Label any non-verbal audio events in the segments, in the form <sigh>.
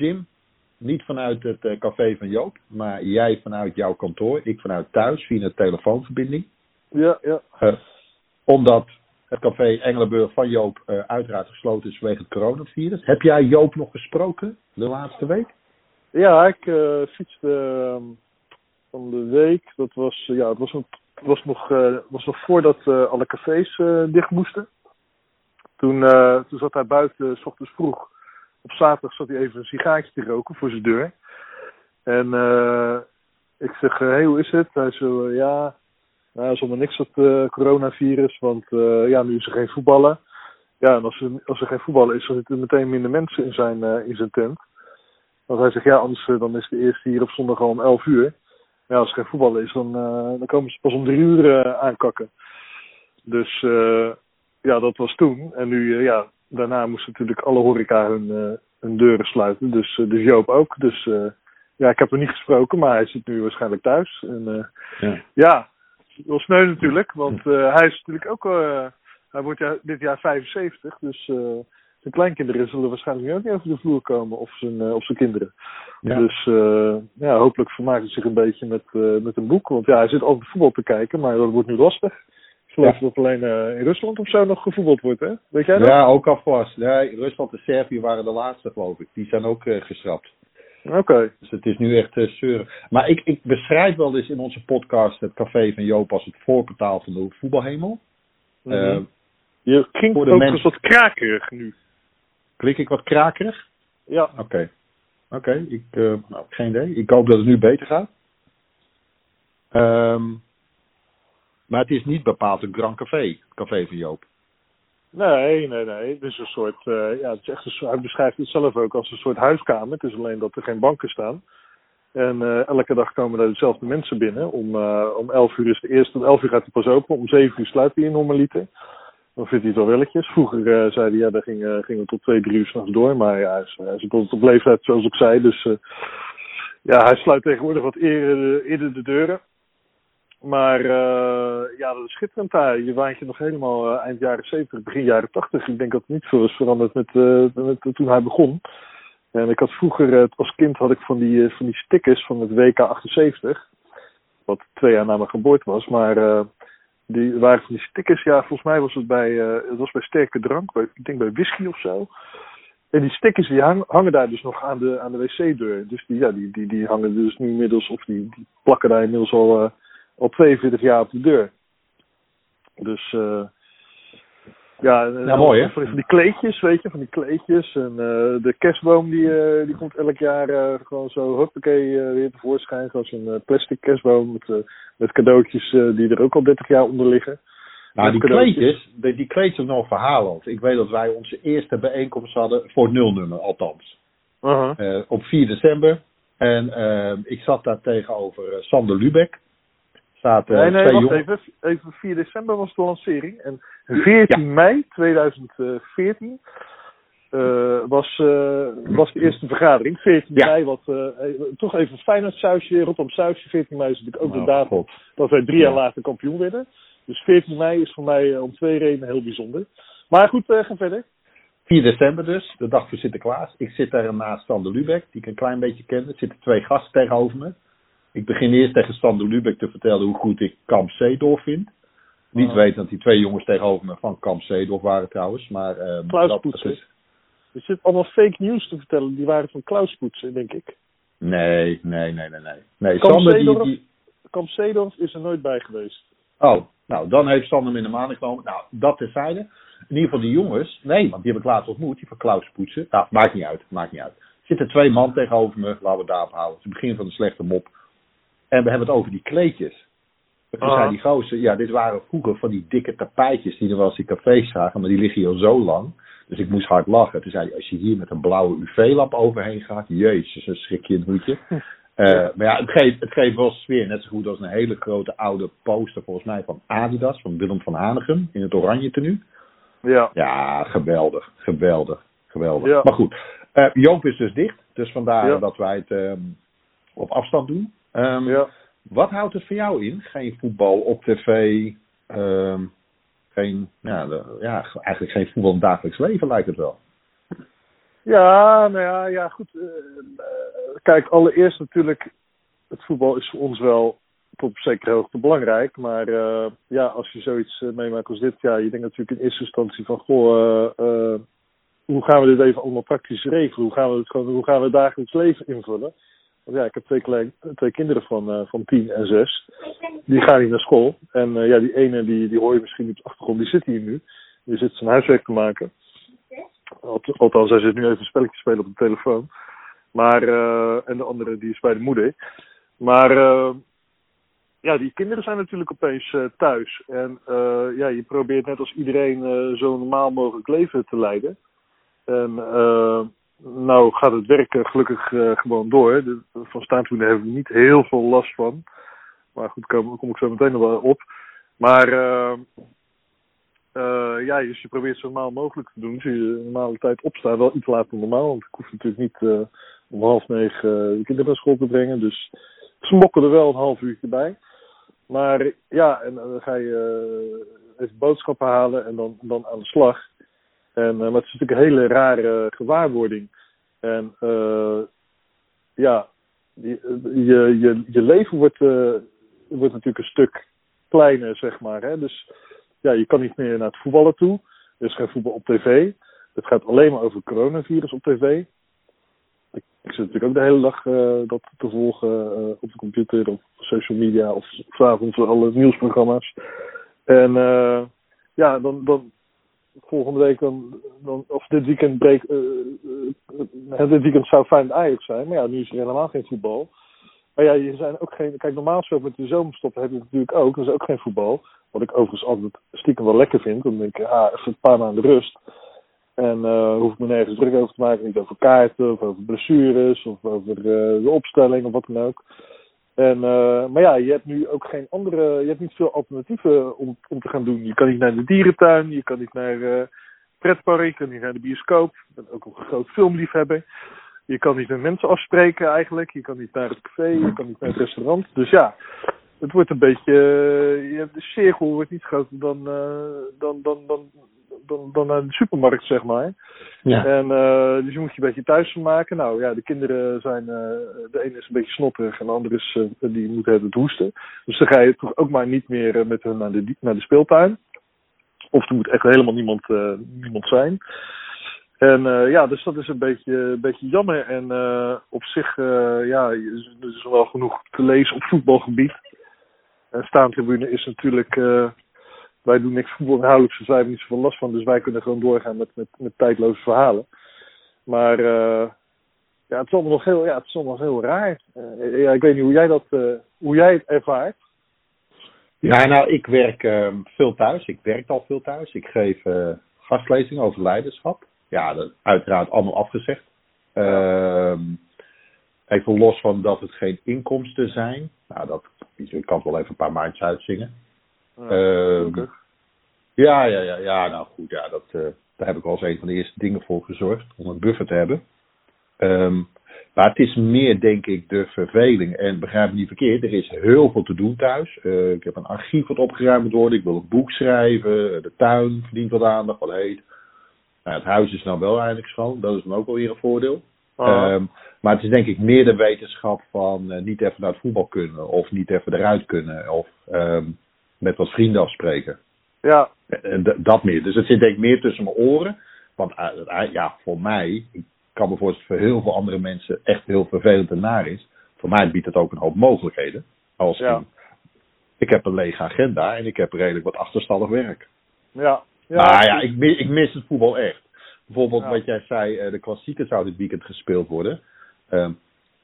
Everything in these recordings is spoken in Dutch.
Jim, niet vanuit het eh, café van Joop, maar jij vanuit jouw kantoor, ik vanuit thuis via een telefoonverbinding. Ja, ja. Eh, omdat het café Engelenburg van Joop eh, uiteraard gesloten is vanwege het coronavirus. Heb jij Joop nog gesproken de laatste week? Ja, ik eh, fietste ehm, van de week. Dat was, ja, het was, nog- het was, nog, was nog voordat alle cafés dicht moesten. Toen, toen zat hij buiten, s ochtends vroeg. Op zaterdag zat hij even een sigaartje te roken voor zijn deur. En eh, ik zeg, hé, hey, hoe is het? Hij zo, eh, ja, nou, niks eh coronavirus, want eh, ja, nu is er geen voetballen. Ja, en als er, als er geen voetballen is, dan zitten meteen minder mensen in zijn, eh, in zijn tent. Want hij zegt, ja, anders eh, dan is de eerste hier op zondag al om 11 uur. Ja, als er geen voetbal is, dan, eh, dan komen ze pas om drie uur eh, aankakken. Dus eh, ja, dat was toen. En nu, eh, ja, daarna moesten natuurlijk alle horeca hun, eh, hun deuren sluiten. Dus, eh, dus Joop ook. Dus eh, ja, ik heb hem niet gesproken, maar hij zit nu waarschijnlijk thuis. En Ja. ja, wel sneu natuurlijk, want hij is natuurlijk ook, hij wordt ja, dit jaar 75, dus zijn kleinkinderen zullen waarschijnlijk ook niet over de vloer komen, of zijn, of zijn kinderen. Ja. Dus ja, hopelijk vermaakt hij zich een beetje met, met een boek, want ja, hij zit altijd voetbal te kijken, maar dat wordt nu lastig. Ik geloof Ja. dat alleen eh, in Rusland of zo nog gevoetbald wordt, hè? Weet jij dat? Ja, ook alvast. Nee, Rusland en Servië waren de laatste, geloof ik. Die zijn ook eh, geschrapt. Oké. Dus het is nu echt eh zeuren. Maar ik, ik beschrijf wel eens in onze podcast het café van Joop als het voorportaal van de voetbalhemel. Eh, Je klinkt ook eens wat krakerig nu. klik ik wat krakerig? Ja. Oké. Oké, ik eh, nou, geen idee. Ik hoop dat het nu beter gaat. Ehm, maar het is niet bepaald een Grand Café, café van Joop. Nee, nee, nee. Het is een soort, eh, ja, het is echt een hij beschrijft het zelf ook als een soort huiskamer. Het is alleen dat er geen banken staan. En eh, elke dag komen daar dezelfde mensen binnen. Om, eh, om 11 uur is de eerste, om 11 uur gaat hij pas open. Om 7 uur sluit hij normaliter. Dan vindt hij het wel welletjes. Vroeger zei hij, ja, daar ging, gingen we tot 2, 3 uur s'nachts door. Maar ja, hij is, is op, leeftijd, zoals ik zei. Dus ja, hij sluit tegenwoordig wat eerder, eerder de deuren. Maar eh, ja, dat is schitterend daar. Je waant je nog helemaal eh, eind jaren 70, begin jaren 80. Ik denk dat er niet veel is veranderd met, eh, met, toen hij begon. En ik had vroeger, als kind had ik van die, van die stickers van het WK 78. Wat twee jaar na mijn geboorte was. Maar die waren van die stickers, ja, volgens mij was het bij, het was bij sterke drank. Ik denk bij whisky of zo. En die stickers die hang- hangen daar dus nog aan de, aan de wc-deur. Dus die, ja, die, die, die hangen dus nu inmiddels, of die, die plakken daar inmiddels al, al 42 jaar op de deur. Dus eh ja, mooi, hè? Van, die- kleedjes, weet je, van die kleedjes. En eh, de kerstboom die, eh, die komt elk jaar gewoon zo hoppakee eh, weer tevoorschijn. Zoals een plastic kerstboom met, met cadeautjes die er ook al 30 jaar onder liggen. Nou, die kleedjes, die, die kleedjes hebben nog een verhaal over. Ik weet dat wij onze eerste bijeenkomst hadden, voor het nulnummer althans. Op 4 december. En ik zat daar tegenover Sander Lubeck. Zaten Nee, nee, twee wacht even. Even 4 december was de lancering. En 14 mei 2014 eh, was, eh, was de eerste vergadering. 14 Ja. mei, wat eh, eh, toch even Feyenoord sausje, Rotterdam sausje. 14 mei is natuurlijk ook Oh, de datum God. dat wij drie jaar Ja. later kampioen werden. Dus 14 mei is voor mij om twee redenen heel bijzonder. Maar goed, ga verder. 4 december dus, de dag voor Sinterklaas. Ik zit daar naast Sander Lubeck, die ik een klein beetje kende. Er zitten twee gasten tegenover me. Ik begin eerst tegen Sander Lubeck te vertellen hoe goed ik Kamp Zeedorf vind. Niet Ah. weten dat die twee jongens tegenover me van Kamp Zeedorf waren trouwens. Maar, ehm, Klaus Poetsen. is- Er zit allemaal fake news te vertellen. Die waren van Klaus Poetsen, denk ik. Nee, nee, nee, nee. Nee, nee Kamp Sander die, die... Kamp is er nooit bij geweest. Oh, nou, dan heeft Sander hem in de maan genomen. Nou, dat terzijde. In ieder geval die jongens. Nee, want die heb ik laatst ontmoet. Die van Klaus Poetsen. Nou, maakt niet uit. Maakt niet uit. Er zitten twee man tegenover me. Laten we daarop houden. Het is het begin van de slechte mop. En we hebben het over die kleedjes. Toen Ah. zei die gozer, ja, dit waren vroeger van die dikke tapijtjes die er wel eens in cafés zagen, maar die liggen hier al zo lang. Dus ik moest hard lachen. Toen zei hij, als je hier met een blauwe UV-lamp overheen gaat, jezus, dan schrik je een hoedje. <laughs> Eh, maar ja, het geeft, het geeft wel sfeer. Net zo goed als een hele grote oude poster, volgens mij, van Adidas, van Willem van Hanegem, in het oranje tenue. Ja. Ja, geweldig, geweldig, geweldig. Ja. Maar goed, eh, Joop is dus dicht, dus vandaar Ja. dat wij het ehm, op afstand doen. Ehm, ja. Wat houdt het voor jou in? Geen voetbal op tv, ehm, geen, ja, de- ja, eigenlijk geen voetbal in het dagelijks leven lijkt het wel. Ja, nou ja, ja goed. Uh, kijk, allereerst natuurlijk, het voetbal is voor ons wel tot op zekere hoogte belangrijk. Maar uh, ja, als je zoiets meemaakt als dit, ja, je denkt natuurlijk in eerste instantie van, goh, hoe gaan we dit even allemaal praktisch regelen? Hoe gaan we het gewoon, hoe gaan we het dagelijks leven invullen? Ja, ik heb twee, klein, twee kinderen van, uh, van tien en zes. Die gaan niet naar school. En uh, ja, die ene, die, die hoor je misschien op de achtergrond, die zit hier nu. Die zit zijn huiswerk te maken. Althans, hij zit nu even een spelletje spelen op de telefoon. Maar, uh, en de andere, die is bij de moeder. Maar, ja, die kinderen zijn natuurlijk opeens thuis. En ja, je probeert net als iedereen zo normaal mogelijk leven te leiden. En nou gaat het werken gelukkig uh, gewoon door. De, van staantoenen hebben we niet heel veel last van. Maar goed, daar kom, ik zo meteen nog wel op. Maar uh, uh, ja, dus je probeert zo normaal mogelijk te doen. Dus je normale tijd opstaan, wel iets later dan normaal. Want ik hoef natuurlijk niet om half negen de kinderen naar school te brengen. Dus ze mokken er wel een half uurtje bij. Maar ja, en dan ga je even boodschappen halen en dan, dan aan de slag. En, uh, maar het is natuurlijk een hele rare gewaarwording. En uh, ja, je, je, je leven wordt, uh, wordt natuurlijk een stuk kleiner, zeg maar. Hè? Dus ja, je kan niet meer naar het voetballen toe. Er is geen voetbal op tv. Het gaat alleen maar over coronavirus op tv. Ik, zit natuurlijk ook de hele dag uh, dat te volgen op de computer of social media of s'avonds alle nieuwsprogramma's. En ja, dan, dan, volgende week dan, of dit weekend breek, uh, uh, dit weekend zou fijn Ajax zijn, maar ja, nu is er helemaal geen voetbal. Maar ja, je zijn ook geen, kijk normaal zo met de zomerstoppen heb je natuurlijk ook, er is ook geen voetbal. Wat ik overigens altijd stiekem wel lekker vind, dan denk ik, ah, even een paar maanden rust. En hoef ik me nergens druk over te maken, niet over kaarten of over blessures of over de opstelling of wat dan ook. En, uh, maar ja, je hebt nu ook geen andere, je hebt niet veel alternatieven om, om te gaan doen. Je kan niet naar de dierentuin, je kan niet naar uh, pretpark, je kan niet naar de bioscoop. Ik ben ook een groot filmliefhebber. Je kan niet met mensen afspreken eigenlijk. Je kan niet naar het café, je kan niet naar het restaurant. Dus ja, het wordt een beetje, je hebt de cirkel wordt niet groter dan, dan, dan, dan, dan, dan naar de supermarkt, zeg maar. Ja. En uh, dus je moet je een beetje thuis van maken. Nou ja, de kinderen zijn, uh, de ene is een beetje snotterig en de andere is, uh, die moet het hoesten. Dus dan ga je toch ook maar niet meer met hen naar de, naar de speeltuin. Of er moet echt helemaal niemand, niemand zijn. En ja, dus dat is een beetje, een beetje jammer. En op zich, ja, er is wel genoeg te lezen op voetbalgebied. En staantribune is natuurlijk wij doen niks voetbalinhoudelijks, dus wij hebben niet zoveel last van. Dus wij kunnen gewoon doorgaan met, met, met tijdloze verhalen. Maar uh, ja, het is allemaal nog heel, ja, het is allemaal heel raar. Uh, ja, ik weet niet hoe jij dat, uh, hoe jij het ervaart. Ja, nou, ik werk veel thuis. Ik werk al veel thuis. Ik geef gastlezingen over leiderschap. Ja, dat uiteraard allemaal afgezegd. Ehm, even los van dat het geen inkomsten zijn. Nou, dat, ik kan het wel even een paar maandjes uitzingen. Uh, ja, ja, ja, ja, nou goed, ja, dat, uh, daar heb ik als een van de eerste dingen voor gezorgd, om een buffer te hebben. Um, maar het is meer, denk ik, de verveling. En begrijp me niet verkeerd, er is heel veel te doen thuis. Uh, ik heb een archief wat opgeruimd moet worden. Ik wil een boek schrijven. De tuin verdient wat aandacht, wat heet. Nou, het huis is nou wel eindelijk schoon. Dat is dan ook wel weer een voordeel. Ah. Um, maar het is denk ik meer de wetenschap van uh, niet even naar het voetbal kunnen. Of niet even eruit kunnen. Of um, met wat vrienden afspreken. Ja. En dat meer. Dus het zit denk ik meer tussen mijn oren. Want uh, ja, voor mij, ik kan me voorstellen voor heel veel andere mensen echt heel vervelend en naar is. Voor mij biedt het ook een hoop mogelijkheden. Als ja. ik heb een lege agenda en ik heb redelijk wat achterstallig werk. Ja. ja maar ja, ik, ik mis het voetbal echt. Bijvoorbeeld wat jij zei, uh, de klassieken zou dit weekend gespeeld worden. Uh,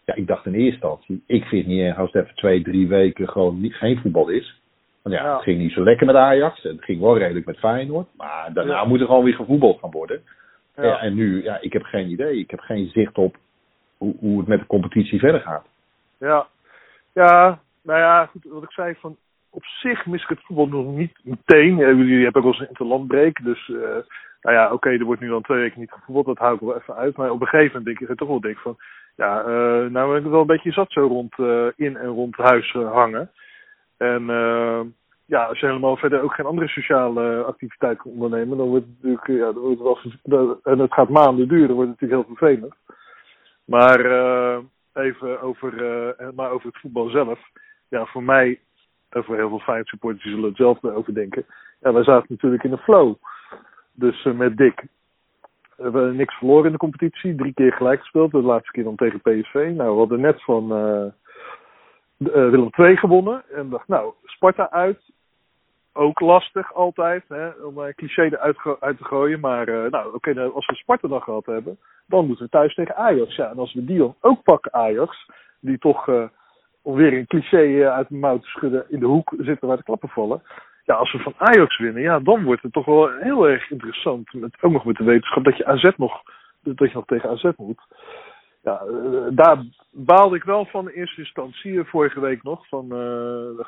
ja, ik dacht in eerste instantie, ik vind niet erg als het even twee, drie weken gewoon niet, geen voetbal is. Want ja, het ging niet zo lekker met Ajax. Het ging wel redelijk met Feyenoord. Maar daarna moet er gewoon weer gevoetbald gaan worden. Ja. en nu, ja, ik heb geen idee. Ik heb geen zicht op hoe, hoe het met de competitie verder gaat. Ja, ja, nou ja, goed, wat ik zei van op zich mis ik het voetbal nog niet meteen. Jullie hebben ook wel eens een interlandbreek. Dus uh, nou ja, oké, okay, er wordt nu dan twee weken niet gevoetbald. Dat hou ik wel even uit. Maar op een gegeven moment denk ik toch wel denk van... Ja, uh, nou ben ik wel een beetje zat zo rond uh, in en rond huis hangen. En uh, ja, als je helemaal verder ook geen andere sociale activiteit kan ondernemen, dan wordt het natuurlijk, ja, dan wordt het wel, en het gaat maanden duren, wordt het natuurlijk heel vervelend. Maar uh, even over, uh, maar over het voetbal zelf. Ja, voor mij, en voor heel veel Feyenoord supporters, zullen hetzelfde over denken. Ja, wij zaten natuurlijk in de flow. Dus met Dick. We hebben niks verloren in de competitie. Drie keer gelijk gespeeld. De laatste keer dan tegen PSV. Nou, we hadden net van Willem II gewonnen. En dacht, nou, Sparta uit ook lastig altijd, hè, om een cliché eruit uit te gooien. Maar uh, nou, oké, okay, als we Sparta dan gehad hebben, dan moeten we thuis tegen Ajax. Ja, en als we die ook pakken, Ajax, die toch, uh, om weer een cliché uit de mouw te schudden, in de hoek zitten waar de klappen vallen. Ja, als we van Ajax winnen, ja, dan wordt het toch wel heel erg interessant. Met, ook nog met de wetenschap dat je AZ nog, dat je nog tegen AZ moet ja, uh, daar baalde ik wel van in eerste instantie. Vorige week nog. Van uh,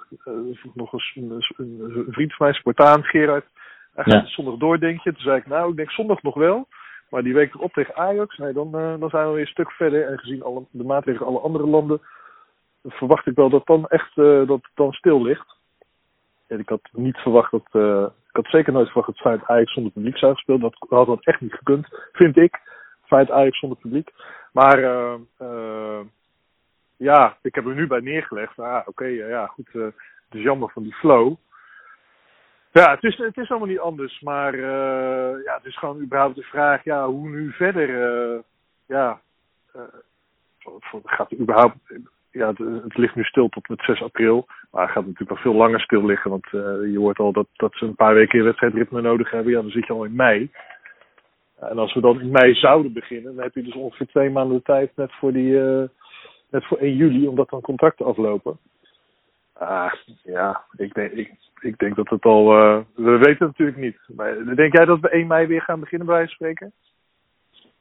nog een, een, een, vriend van mij, Sportaan, Gerard. Hij gaat ja. zondag door, denk je. Toen zei ik, nou, ik denk zondag nog wel. Maar die week erop tegen Ajax, nee, dan, dan zijn we weer een stuk verder. En gezien alle, de maatregelen alle andere landen, verwacht ik wel dat dan echt dat het dan stil ligt. En ik had niet verwacht dat. ik had zeker nooit verwacht dat Feyenoord Ajax zonder publiek zou gespeeld. Dat had dat echt niet gekund, vind ik. Feit Ajax zonder publiek. Maar uh, uh, ja, ik heb er nu bij neergelegd. Ah, oké, okay, ja, goed. Het is jammer van die flow. Ja, het is, het is allemaal niet anders. Maar ja, het is gewoon überhaupt de vraag, ja, hoe nu verder? ja, gaat er überhaupt... Ja, het, het, ligt nu stil tot met 6 april. Maar het gaat natuurlijk nog veel langer stil liggen. Want je hoort al dat, dat ze een paar weken wedstrijdritme nodig hebben. Ja, dan zit je al in mei. En als we dan in mei zouden beginnen, dan heb je dus ongeveer twee maanden de tijd net voor, die, uh, net voor 1 juli, omdat dan contracten aflopen. Ah, ja, ik denk, ik, ik denk dat het al. Uh, we weten het natuurlijk niet. Maar denk jij dat we 1 mei weer gaan beginnen bij spreken?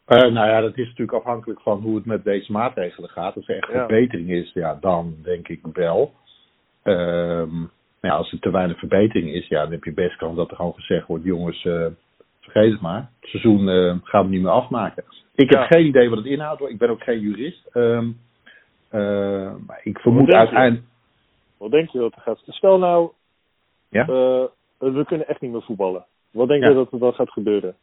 Uh, nou ja, dat is natuurlijk afhankelijk van hoe het met deze maatregelen gaat. Als er echt ja. verbetering is, ja, dan denk ik wel. Um, ja, als er te weinig verbetering is, ja, dan heb je best kans dat er gewoon gezegd wordt: jongens, vergeet het maar. Het seizoen uh, gaan we niet meer afmaken. Ik heb ja. geen idee wat het inhoudt hoor. Ik ben ook geen jurist. Um, uh, maar ik vermoed uiteindelijk. Wat denk je dat er gaat? Stel nou, ja? Uh, we kunnen echt niet meer voetballen. Wat denk ja. je dat er dan gaat gebeuren?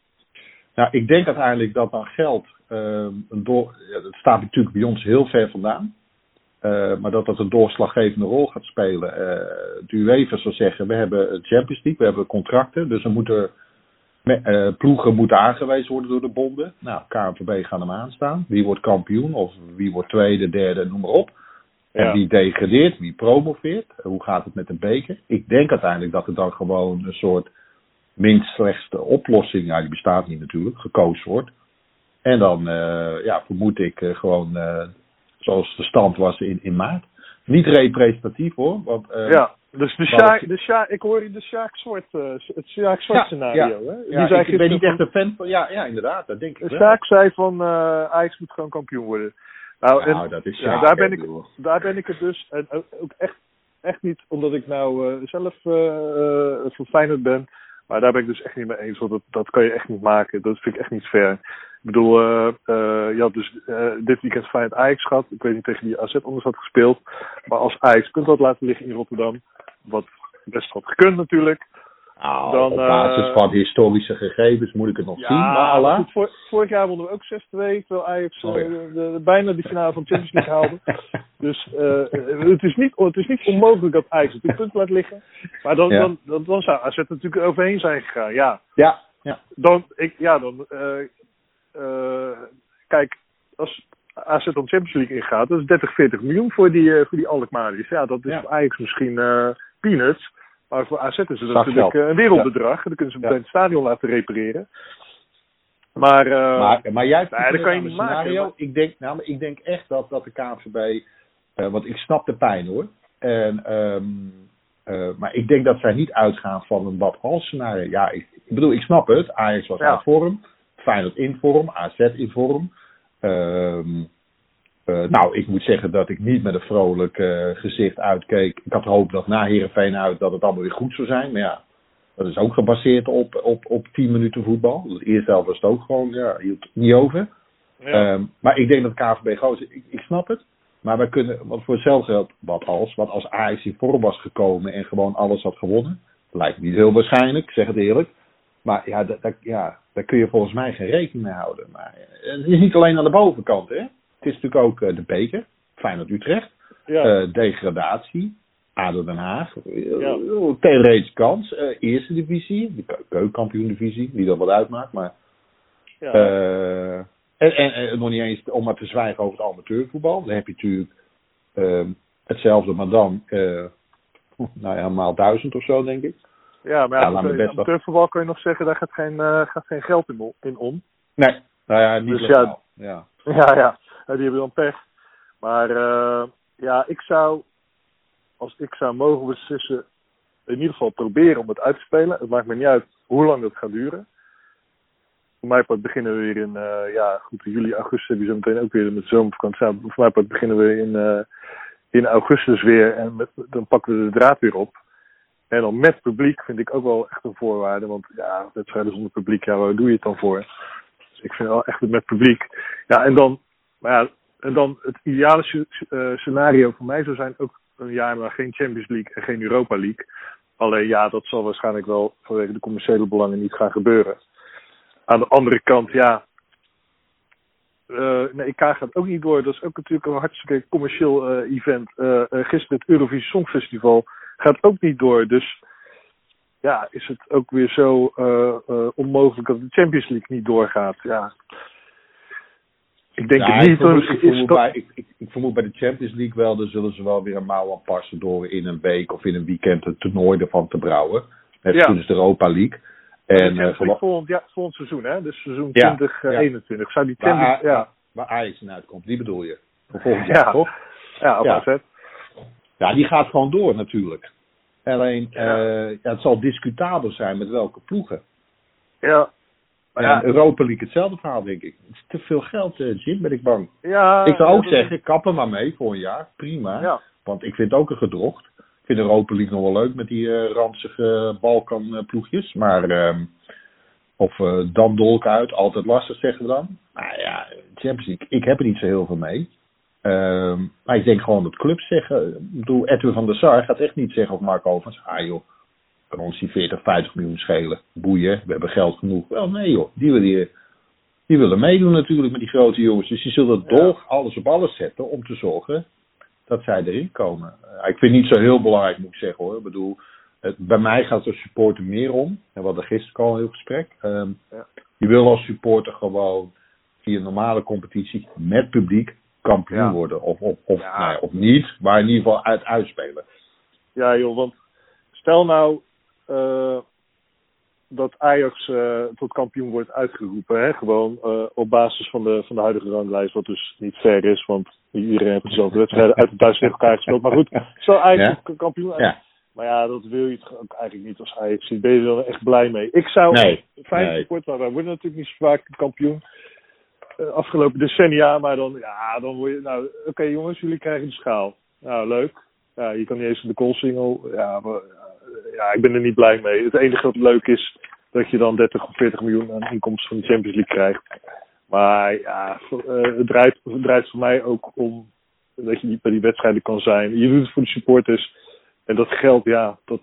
Nou, ik denk uiteindelijk dat dan geld, een door, ja, dat staat natuurlijk bij ons heel ver vandaan. Uh, maar dat dat een doorslaggevende rol gaat spelen. Uh, de UEFA zou zeggen, we hebben Champions League, we hebben contracten. Dus er moeten uh, ploegen moeten aangewezen worden door de bonden. Nou, KNVB gaan hem aanstaan. Wie wordt kampioen of wie wordt tweede, derde, noem maar op. En wie degradeert, wie promoveert. Hoe gaat het met de beker? Ik denk uiteindelijk dat er dan gewoon een soort minst slechtste oplossing, ja, die bestaat niet natuurlijk, gekozen wordt. En dan uh, ja, vermoed ik uh, gewoon zoals de stand was in, in maart. Niet representatief hoor. Want, ja. Dus de Sjaak, de Sjaak, ik hoor je de Sjaak Zwart, uh, het Sjaak Zwart ja, scenario. Ja, hè? Die ja, zei ik ben niet echt een fan van. Ja, ja inderdaad, dat denk ik. De Sjaak zei van uh, Ajax moet gewoon kampioen worden. Nou, nou en, dat is ja, daar ben ik, daar ben ik het dus. En ook echt, echt niet omdat ik nou zelf uh, ben. Maar daar ben ik dus echt niet mee eens. Want dat, dat kan je echt niet maken. Dat vind ik echt niet fair. Ik bedoel, uh, uh, je had dus uh, dit weekend Feyenoord Ajax gehad. Ik weet niet tegen die AZ anders had gespeeld. Maar als Ajax kunt dat laten liggen in Rotterdam. Wat best had gekund natuurlijk. Nou, dan, op basis van historische gegevens moet ik het nog ja, zien. Maar. Goed, vor, vorig jaar wonnen we ook 6-2. Terwijl Ajax oh, ja. de, de, bijna die finale van Champions League haalde. <laughs> dus het, is niet, het is niet onmogelijk dat Ajax het punt laat liggen. Maar dan, ja. dan, dan, dan, zou AZ natuurlijk overheen zijn gegaan. Ja. Ja. ja. Dan, ik, ja, dan kijk, als AZ dan Champions League ingaat, dat is 30, 40 miljoen voor die, uh, voor die Alkmaari's. Ja, dat is ja. voor Ajax misschien uh, peanuts. Maar voor AZ is het natuurlijk uh, een wereldbedrag. Ja. Dan kunnen ze meteen ja. het stadion laten repareren. Maar, uh, maar, maar juist nou, dat kan je niet scenario, maken. Ik denk, nou, maar ik denk echt dat, dat de KNVB... Uh, want ik snap de pijn hoor. En, um, uh, maar ik denk dat zij niet uitgaan van een wat als scenario. Ja, ik, ik bedoel, ik snap het. Ajax was ja. uit vorm. Feyenoord in vorm. AZ in vorm. Um, Uh, nou, ik moet zeggen dat ik niet met een vrolijk uh, gezicht uitkeek. Ik had gehoopt dat na Heerenveen uit dat het allemaal weer goed zou zijn. Maar ja, dat is ook gebaseerd op, op, op 10 minuten voetbal. Het eerste helft was het ook gewoon, ja, hield niet over. Ja. Um, maar ik denk dat KVB gozer, ik, ik snap het. Maar we kunnen, wat voor hetzelfde geld, wat als, wat als Ajax in vorm was gekomen en gewoon alles had gewonnen. Lijkt niet heel waarschijnlijk, zeg het eerlijk. Maar ja, dat, dat, ja, daar kun je volgens mij geen rekening mee houden. Maar eh, het is niet alleen aan de bovenkant, hè. Het is natuurlijk ook uh, de beker, Feyenoord-Utrecht. Ja. Uh, degradatie, ADO Den Haag. Ja. Kans. eerste divisie, de keukenkampioen-divisie, die dat wat uitmaakt. Maar ja. En, en, en, nog niet eens om maar te zwijgen over het amateurvoetbal. Dan heb je natuurlijk uh, hetzelfde, maar dan, <laughs> nou ja, maal duizend of zo, denk ik. Ja, maar ja, ja in amateurvoetbal kun je nog zeggen, daar gaat geen, uh, gaat geen geld in, om. Nee, nou ja, niet dus ja, <laughs> ja. ja, ja, die hebben dan pech. Maar ja, ik zou, als ik zou mogen beslissen, in ieder geval proberen om het uit te spelen. Het maakt me niet uit hoe lang dat gaat duren voor mij part beginnen we weer in, uh, ja, goed, juli, augustus heb je zo meteen ook weer met zomervakantie. Nou, voor mij part beginnen we in, uh, in augustus weer en met, dan pakken we de draad weer op. En dan met publiek vind ik ook wel echt een voorwaarde, want ja, wedstrijden zonder publiek, ja, waar doe je het dan voor? Dus ik vind wel echt het met publiek. Ja, en dan, maar ja, en dan het ideale uh, scenario voor mij zou zijn ook een jaar maar geen Champions League en geen Europa League. Alleen ja, dat zal waarschijnlijk wel vanwege de commerciële belangen niet gaan gebeuren. Aan de andere kant, ja. Uh, nee, IK gaat ook niet door. Dat is ook natuurlijk een hartstikke commercieel uh, event. Gisteren het Eurovisie Songfestival gaat ook niet door. Dus ja, is het ook weer zo onmogelijk dat de Champions League niet doorgaat. Ja. Ik denk ja, het niet. Ik vermoed, ik, vermoed bij, ik, ik, ik, vermoed bij de Champions League wel, dan zullen ze wel weer een mouw aanpassen door in een week of in een weekend een toernooi ervan te brouwen. Net Ja. zoals de Europa League. En, En eh, volgend, ja, volgend seizoen, hè? Dus seizoen Ja, 2021. Zou die waar, Champions... A- Ja, waar Ajax in uitkomt, die bedoel je. Voor volgend Ja. jaar, toch? ja, op Ja. Die gaat gewoon door natuurlijk. Alleen, Ja. eh, ja, het zal discutabel zijn met welke ploegen. Ja. En ja, Europa League hetzelfde verhaal, denk ik. Het is te veel geld, eh, Jim, ben ik bang. ja, ik zou ook zeggen, kap er maar mee voor een jaar. Prima. Ja. Want ik vind het ook een gedrocht. Ik vind Europa League nog wel leuk met die eh, ranzige Balkan-ploegjes. Maar, ehm, of dan dolk uit, altijd lastig zeggen we dan. Maar ja, Champions League, ik heb er niet zo heel veel mee. Ehm, maar ik denk gewoon dat clubs zeggen. Ik bedoel, Edwin van der Sar gaat echt niet zeggen of Mark Ovens. Ah joh, kan ons die 40, 50 miljoen schelen. Boeien, we hebben geld genoeg. Wel nee joh, die willen, die, willen meedoen natuurlijk met die grote jongens. Dus die zullen Ja. dolg alles op alles zetten om te zorgen dat zij erin komen. Eh, ik vind het niet zo heel belangrijk, moet ik zeggen hoor. Ik bedoel, het, bij mij gaat het supporter meer om. En we hadden gisteren al een heel gesprek. Ehm, Ja. Je wil als supporter gewoon via een normale competitie met publiek kampioen Ja. worden. Of, of, of, Ja. nou ja, of niet, maar in ieder geval uit uitspelen. Ja, joh, want stel nou eh, dat Ajax eh, tot kampioen wordt uitgeroepen, hè? gewoon eh, op basis van de, van de huidige ranglijst, wat dus niet fair is, want iedereen heeft dezelfde wedstrijden uit de thuis tegen elkaar gespeeld. Maar goed, stel Ajax kampioen uit. Ja. Maar ja, dat wil je ook eigenlijk niet als Ajax. Ben je er wel echt blij mee? Ik zou Nee, fijn nee. maar wij worden natuurlijk niet zo vaak kampioen. Eh, afgelopen decennia, maar dan, ja, dan word je, nou, oké jongens, jullie krijgen de schaal. Nou, leuk. Ja, je kan niet eens de goalsingle. Ja, eh, ja, ik ben er niet blij mee. Het enige wat leuk is, dat je dan 30 of 40 miljoen aan inkomsten van de Champions League krijgt. Maar ja, eh, het, draait, het draait voor mij ook om dat je niet bij die wedstrijden kan zijn. Je doet het voor de supporters. En dat geld, ja, dat,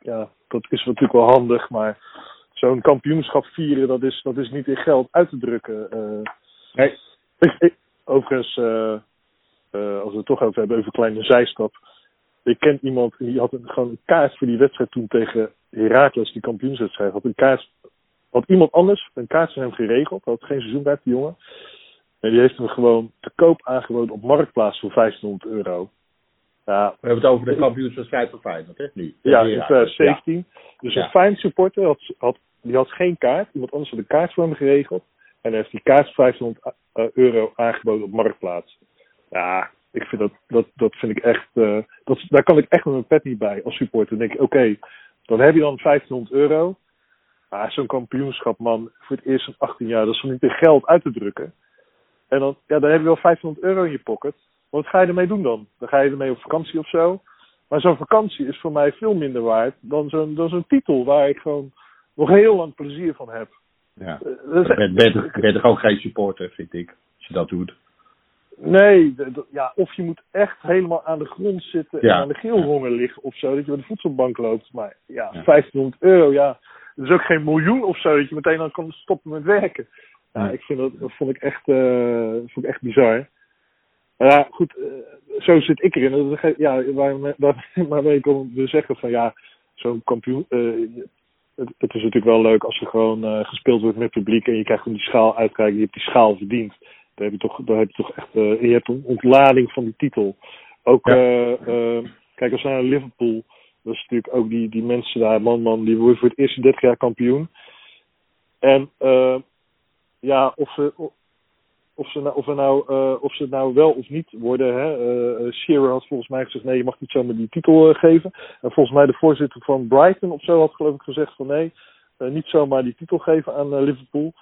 ja, dat is natuurlijk wel handig. Maar zo'n kampioenschap vieren, dat is, dat is niet in geld uit te drukken. Ik, ik- overigens, eh, eh, als we het toch over hebben, even een kleine zijstap. Ik ken iemand die had een, gewoon een kaart voor die wedstrijd toen tegen Heracles, die kampioenswedstrijd. Had een kaart, had iemand anders een kaart voor hem geregeld. Had geen seizoenkaart, die jongen. En die heeft hem gewoon te koop aangeboden op Marktplaats voor 1500 euro. Ja, We hebben het over de kampioenswedstrijd van Feyenoord, hè? Nu. ja, in Ja. 2017. Dus Ja. een fijn supporter had, had, die had geen kaart. Iemand anders had een kaart voor hem geregeld. En hij heeft die voor 500 eh, euro aangeboden op Marktplaats. Ja, ik vind dat, dat, dat vind ik echt, eh, dat, daar kan ik echt met mijn pet niet bij als supporter. Dan denk ik, oké, dan heb je dan 1500 euro. Maar zo'n kampioenschap, man, voor het eerst in 18 jaar, dat is toch niet in geld uit te drukken. En dan, ja, dan heb je wel 500 euro in je pocket. Wat ga je ermee doen dan? Dan ga je ermee op vakantie of zo. Maar zo'n vakantie is voor mij veel minder waard dan zo'n, dan zo'n titel waar ik gewoon nog heel lang plezier van heb. Ja. Eh, is- Ben, ben, ben toch ook geen supporter, vind ik, als je dat doet. Nee, ja, of je moet echt helemaal aan de grond zitten en aan de geelhonger liggen of zo, dat je bij de voedselbank loopt. Maar ja, 1500 euro, ja, dat is ook geen miljoen of zo, dat je meteen dan kan stoppen met werken. Ja, ik vind dat, dat vond ik echt, uh, vond ik echt bizar. ja, goed, uh, zo zit ik erin. Dat, ja, waar, waar, waarmee ik wil zeggen van ja, zo'n kampioen. Uh, het, het, is natuurlijk wel leuk als er gewoon gespeeld wordt met publiek en je krijgt hem die schaal uitkijken. Je hebt die schaal verdiend. Daar heb je toch, daar heb je toch echt. je hebt een ontlading van die titel. Ook, kijk, als we naar Liverpool. Dat is natuurlijk ook die, die mensen daar, man, man, die worden voor het eerste 30 jaar kampioen. En ja, of ze, of ze, nou, of, er nou, uh, of ze het nou wel of niet worden. Hè. Uh, Shearer had volgens mij gezegd: nee, je mag niet zomaar die titel uh, geven. En volgens mij de voorzitter van Brighton of zo had geloof ik gezegd: van nee, niet zomaar die titel geven aan Liverpool.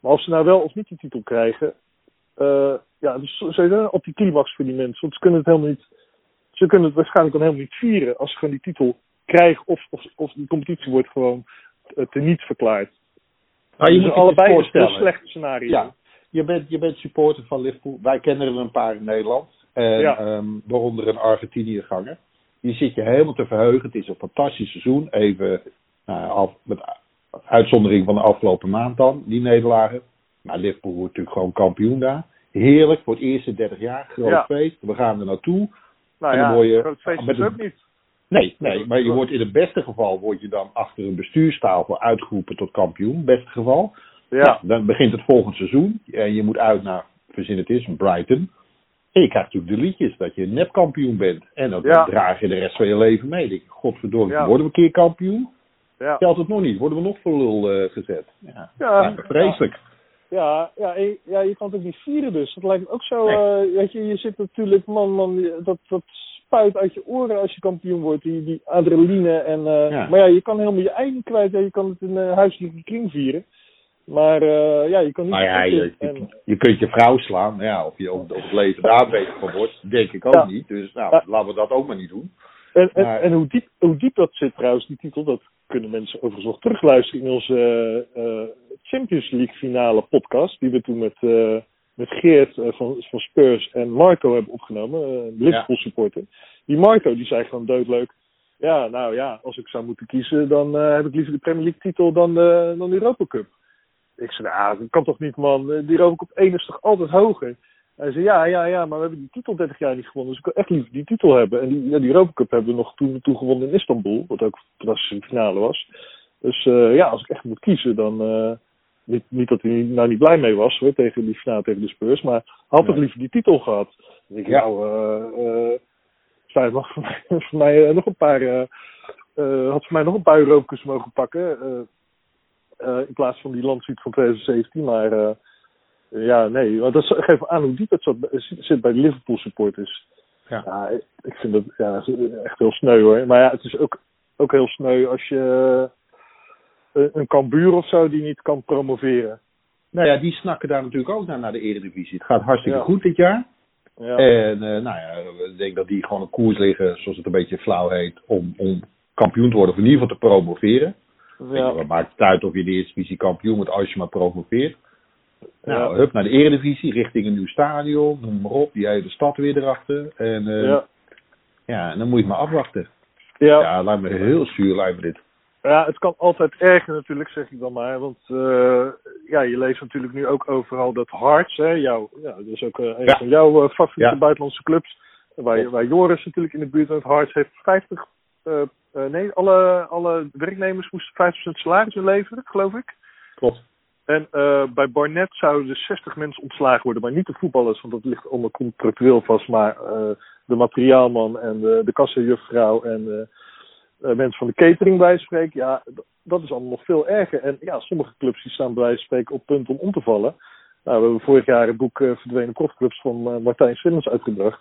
Maar of ze nou wel of niet die titel krijgen, ja, dus sowieso op die climax voor die mensen. Want ze kunnen het helemaal niet, ze kunnen het waarschijnlijk dan helemaal niet vieren als ze gewoon die titel krijgen of, of, of die competitie wordt gewoon teniet verklaard. Nou, je moet allebei een slechte scenario. Ja, je bent, je bent supporter van Liverpool. Wij kennen er een paar in Nederland. En, ja. um, waaronder een Argentinië ganger. Die zit je helemaal te verheugen. Het is een fantastisch seizoen. Even nou, af, met uitzondering van de afgelopen maand dan, die nederlagen. Maar Liverpool wordt natuurlijk gewoon kampioen daar. Heerlijk, voor het eerste 30 jaar. Groot feest. We gaan er naartoe. Nou en dan ja, je, groot feest is ook niet. Nee, nee, maar je wordt in het beste geval word je dan achter een bestuurstafel uitgeroepen tot kampioen. Beste geval. Ja. Nou, dan begint het volgende seizoen en je moet uit naar, verzin het is, Brighton. En je krijgt natuurlijk de liedjes dat je nepkampioen bent. En dat draag je de rest van je leven mee. Denk, godverdomme, worden we een keer kampioen? Ja. Geldt het nog niet? Worden we nog voor lul uh, gezet? Ja, ja. vreselijk. Ja, ja, ja, je kan het ook niet vieren dus. Dat lijkt ook zo, nee. uh, weet je, je zit natuurlijk, man, man, dat, dat spuit uit je oren als je kampioen wordt. Die, die adrenaline. En, uh, Maar ja, je kan helemaal je eigen kwijt. Ja, je kan het in een huiselijke kring vieren. Maar uh, ja, je kan niet... Ja, je, je, je, kunt je vrouw slaan. Ja, of je op, op het leven daar beter van wordt, denk ik ook ja. niet. Dus nou, ja. laten we dat ook maar niet doen. En, en, maar... en, hoe, diep, hoe diep dat zit trouwens, die titel, dat kunnen mensen overigens nog terugluisteren in onze uh, Champions League finale podcast. Die we toen met, uh, met Geert van, van Spurs en Marco hebben opgenomen, Liverpool supporter. Die Marco die zei gewoon doodleuk. Ja, nou ja, als ik zou moeten kiezen, dan heb ik liever de Premier League titel dan, dan de Europa Cup. Ik zei, ah, dat kan toch niet, man. Eh, die Europa op 1 is toch altijd hoger? Hij zei, ja, ja, ja, maar we hebben die titel 30 jaar niet gewonnen. Dus ik wil echt liever die titel hebben. En die, ja, die Europa Cup hebben we nog toen, toen gewonnen in Istanbul. Wat ook een finale was. Dus uh, ja, als ik echt moet kiezen, dan... Uh, niet, niet dat hij nou niet blij mee was hoor, tegen die finale tegen de Spurs. Maar had toch liever die titel gehad. Dan denk ik, nou, uh, mag voor mij, <laughs> voor mij nog een paar... had voor mij nog een paar Europa mogen pakken. Uh, in plaats van die landsuit van 2017. Maar uh, ja, nee. Dat geeft aan hoe diep het zit bij de Liverpool supporters. Ja. ja, ik vind dat ja, echt heel sneu hoor. Maar ja, het is ook, ook heel sneu als je uh, een Cambuur of zo die niet kan promoveren. Nou ja, die snakken daar natuurlijk ook naar, naar de Eredivisie. Het gaat hartstikke ja. goed dit jaar. Ja. En nou ja, ik denk dat die gewoon op koers liggen, zoals het een beetje flauw heet, om, om kampioen te worden, of in ieder geval te promoveren. Ja. Wat maakt het uit of je de eerste divisie kampioen wordt als je maar promoveert. Nou, ja. hup naar de eredivisie, richting een nieuw stadion, noem maar op. Die hele stad weer erachter. En, uh, ja. ja, en dan moet je maar afwachten. Ja, ja lijkt me heel zuur, lijkt me dit. Ja, het kan altijd erger natuurlijk, zeg ik dan maar. Want uh, ja, je leest natuurlijk nu ook overal dat Hearts, hè, jou, ja, dat is ook uh, een ja. van jouw favoriete buitenlandse clubs. Waar, waar Joris natuurlijk in de buurt woont. Hearts heeft 50 uh, nee, alle, alle werknemers moesten 5% salaris inleveren, geloof ik. Klopt. En uh, bij Barnet zouden er 60 mensen ontslagen worden, maar niet de voetballers, want dat ligt onder contractueel vast. Maar uh, de materiaalman en de, de kassajuffrouw en de mensen van de catering bij spreken. Ja, dat is allemaal nog veel erger. En ja, sommige clubs die staan bij spreken op punt om om te vallen. Nou, we hebben vorig jaar het boek Verdwenen Profclubs van Martijn Swinners uitgebracht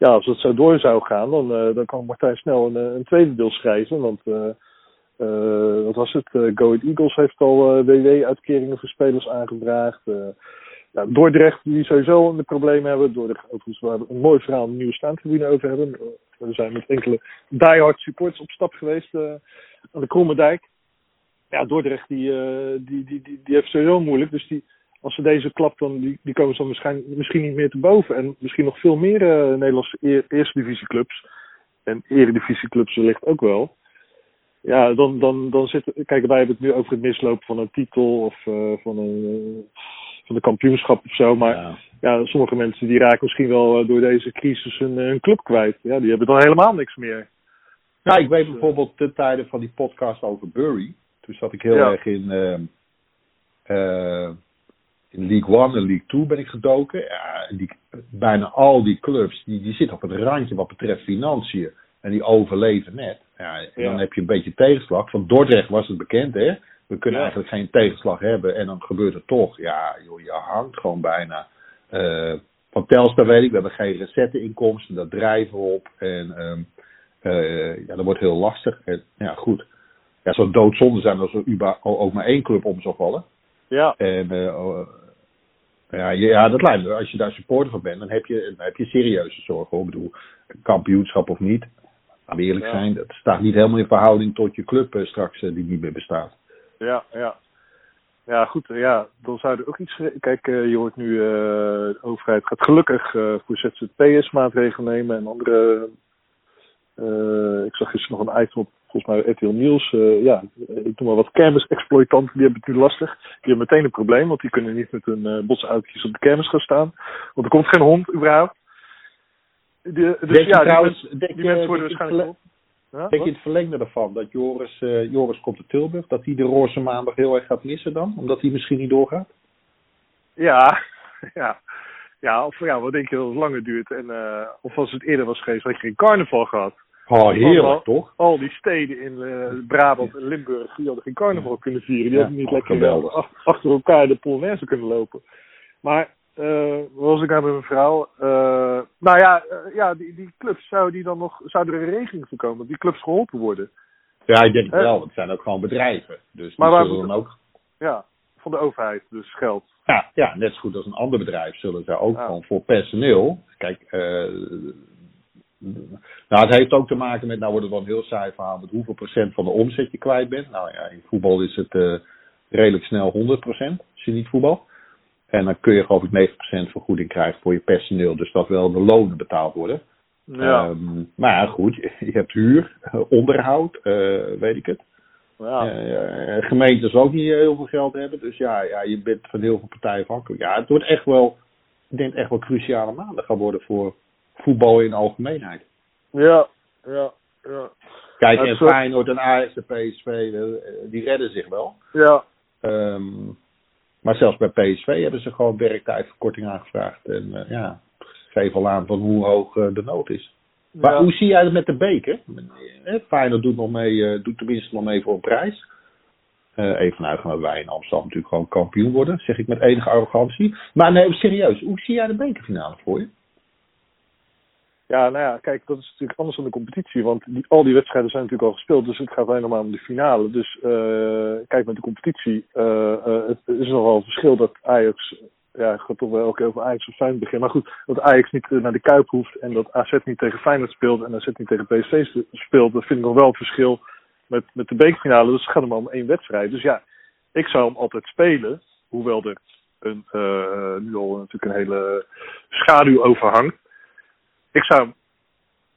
ja, als het zo door zou gaan, dan, uh, dan kan Martijn snel een, een tweede deel schrijven. Want uh, wat was het? Uh, Go Ahead Eagles heeft al WW-uitkeringen voor spelers aangevraagd. ja, Dordrecht, die sowieso een probleem hebben. Dordrecht, overigens, waar we een mooi verhaal een nieuwe staantribune over hebben. We zijn met enkele diehard supporters op stap geweest aan de Kromme Dijk. Ja, Dordrecht, die, die, die, die, die heeft sowieso moeilijk. Dus die, als ze deze klap dan, die, die komen ze dan waarschijnlijk, misschien niet meer te boven. En misschien nog veel meer uh, Nederlandse e eerste divisieclubs. En eredivisieclubs wellicht ook wel. Ja, dan, dan, dan zit, kijk, wij hebben het nu over het mislopen van een titel of uh, van een van de kampioenschap of zo. Maar ja. ja. sommige mensen die raken misschien wel door deze crisis hun, hun club kwijt. Ja, die hebben dan helemaal niks meer. Ja, ik weet bijvoorbeeld de tijden van die podcast over Bury. Toen zat ik heel ja. erg in, uh, in League One en League Two ben ik gedoken. Ja, die, bijna al die clubs die, die zitten op het randje wat betreft financiën. En die overleven net. Ja, en ja. dan heb je een beetje tegenslag. Van Dordrecht was het bekend, hè. We kunnen eigenlijk geen tegenslag hebben en dan gebeurt het toch. Ja, joh, je hangt gewoon bijna. Uh, van Telstar weet ik, we hebben geen recette-inkomsten, dat drijven we op. En um, uh, ja, dat wordt heel lastig. En, ja, goed. Ja, zou doodzonde zijn als er ook maar één club om zou vallen. Ja. En uh, ja, ja, dat lijkt me. Als je daar supporter van bent, dan heb je, dan heb je serieuze zorgen. Ik bedoel, kampioenschap of niet. Laten we eerlijk ja. zijn, dat staat niet helemaal in verhouding tot je club uh, straks uh, die niet meer bestaat. Ja, ja. Ja, goed. Ja, dan zou er ook iets. Kijk, uh, je hoort nu, uh, de overheid gaat gelukkig uh, voor ZZP'ers maatregelen nemen en andere. ik zag gisteren nog een item op, volgens mij RTL Nieuws. ja, ik noem maar wat kermisexploitanten, die hebben het nu lastig. Die hebben meteen een probleem, want die kunnen niet met hun uh, botsuitjes op de kermis gaan staan. Want er komt geen hond überhaupt. Die, dus denk ja, trouwens, die, men, die mensen worden waarschijnlijk. Ja, Denk je het verlengde ervan dat Joris, uh, Joris komt te Tilburg, dat hij de roze maandag heel erg gaat missen dan? Omdat hij misschien niet doorgaat? Ja, <laughs> ja. Ja, of ja, wat denk je dat het langer duurt? En, uh, of als het eerder was geweest, had je geen carnaval gehad. Oh, heerlijk toch? Al die steden in uh, Brabant en Limburg, die hadden geen carnaval kunnen vieren. Die Ja, hadden niet lekker ach- achter elkaar de Polonaise kunnen lopen. Maar, eh wat was ik nou met mijn vrouw? Eh, nou ja, eh, ja die, die clubs, zou, die dan nog, zou er een regeling voor komen? Die clubs geholpen worden? Ja, ik denk het Eh. wel. want Het zijn ook gewoon bedrijven. Dus Maar die zullen dan ook... Ja, van de overheid, dus geld. Ja, ja, net zo goed als een ander bedrijf zullen ze ook Ja. gewoon voor personeel. Kijk, eh, nou, het heeft ook te maken met, nou wordt het wel een heel saai verhaal, met hoeveel procent van de omzet je kwijt bent. Nou ja, in voetbal is het eh, redelijk snel 100 procent, als je niet voetbal. En dan kun je geloof ik 9 procent vergoeding krijgen voor je personeel. Dus dat wel de lonen betaald worden. Ja, Ehm, maar ja, goed, je hebt huur, <laughs> onderhoud, eh, weet ik het. ja. Eh, gemeentes ook niet heel veel geld hebben. Dus ja, ja, je bent van heel veel partijen afhankelijk. Ja, het wordt echt wel, ik denk echt wel cruciale maanden gaan worden voor voetbal in de algemeenheid. ja, ja, ja. Kijk, en Feyenoord en Ajax en PSV, die redden zich wel. ja. Ehm, maar zelfs bij PSV hebben ze gewoon werktijdverkorting aangevraagd. En eh, ja, geef al aan van hoe hoog eh, de nood is. Maar Ja. hoe zie jij het met de beker? Eh, Feyenoord doet, nog mee, doet tenminste nog mee voor een prijs. Even dat wij in Amsterdam natuurlijk gewoon kampioen worden, zeg ik met enige arrogantie. Maar nee, serieus, hoe zie jij de bekerfinale voor je? Ja, nou ja, kijk, dat is natuurlijk anders dan de competitie. Want die, al die wedstrijden zijn natuurlijk al gespeeld. Dus het gaat alleen maar om de finale. Dus eh, kijk, met de competitie. eh, eh, het is nogal een verschil dat Ajax. Ja, ik ga toch wel elke keer over Ajax of Feyenoord beginnen. Maar goed, dat Ajax niet naar de Kuip hoeft. En dat AZ niet tegen Feyenoord speelt. En AZ niet tegen PSV spe- speelt. Dat vind ik nog wel het verschil met, met de bekerfinale. Dus het gaat er om één wedstrijd. Dus ja, ik zou hem altijd spelen. Hoewel er een, nu al natuurlijk een hele schaduw over hangt ik zou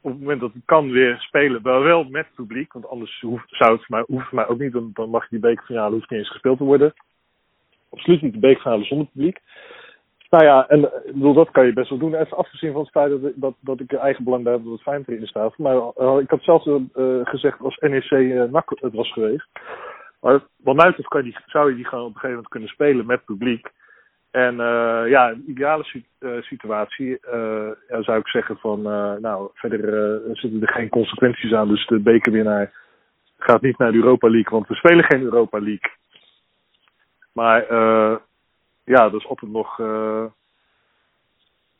op het moment dat het kan weer spelen, wel wel met publiek. Want anders hoeft, zou het mij, hoeft het ook niet. Dan, dan mag die bekerfinale hoeft niet eens gespeeld te worden. Absoluut niet de bekerfinale zonder publiek. Nou ja, en eh, ik bedoel, dat kan je best wel doen. Even afgezien van het feit dat, ik- dat, dat ik eigen belang bij heb dat het Feyenoord erin staat. Maar eh, ik had zelfs eh, gezegd als NEC eh NAC het was geweest. Maar mij betreft kan je die, zou je die gewoon op een gegeven moment kunnen spelen met publiek. En eh, ja, een ideale eh, situatie eh, ja, zou ik zeggen van, nou, verder zitten er geen consequenties aan. Dus de bekerwinnaar gaat niet naar de Europa League, want we spelen geen Europa League. Maar ja, dat is altijd nog,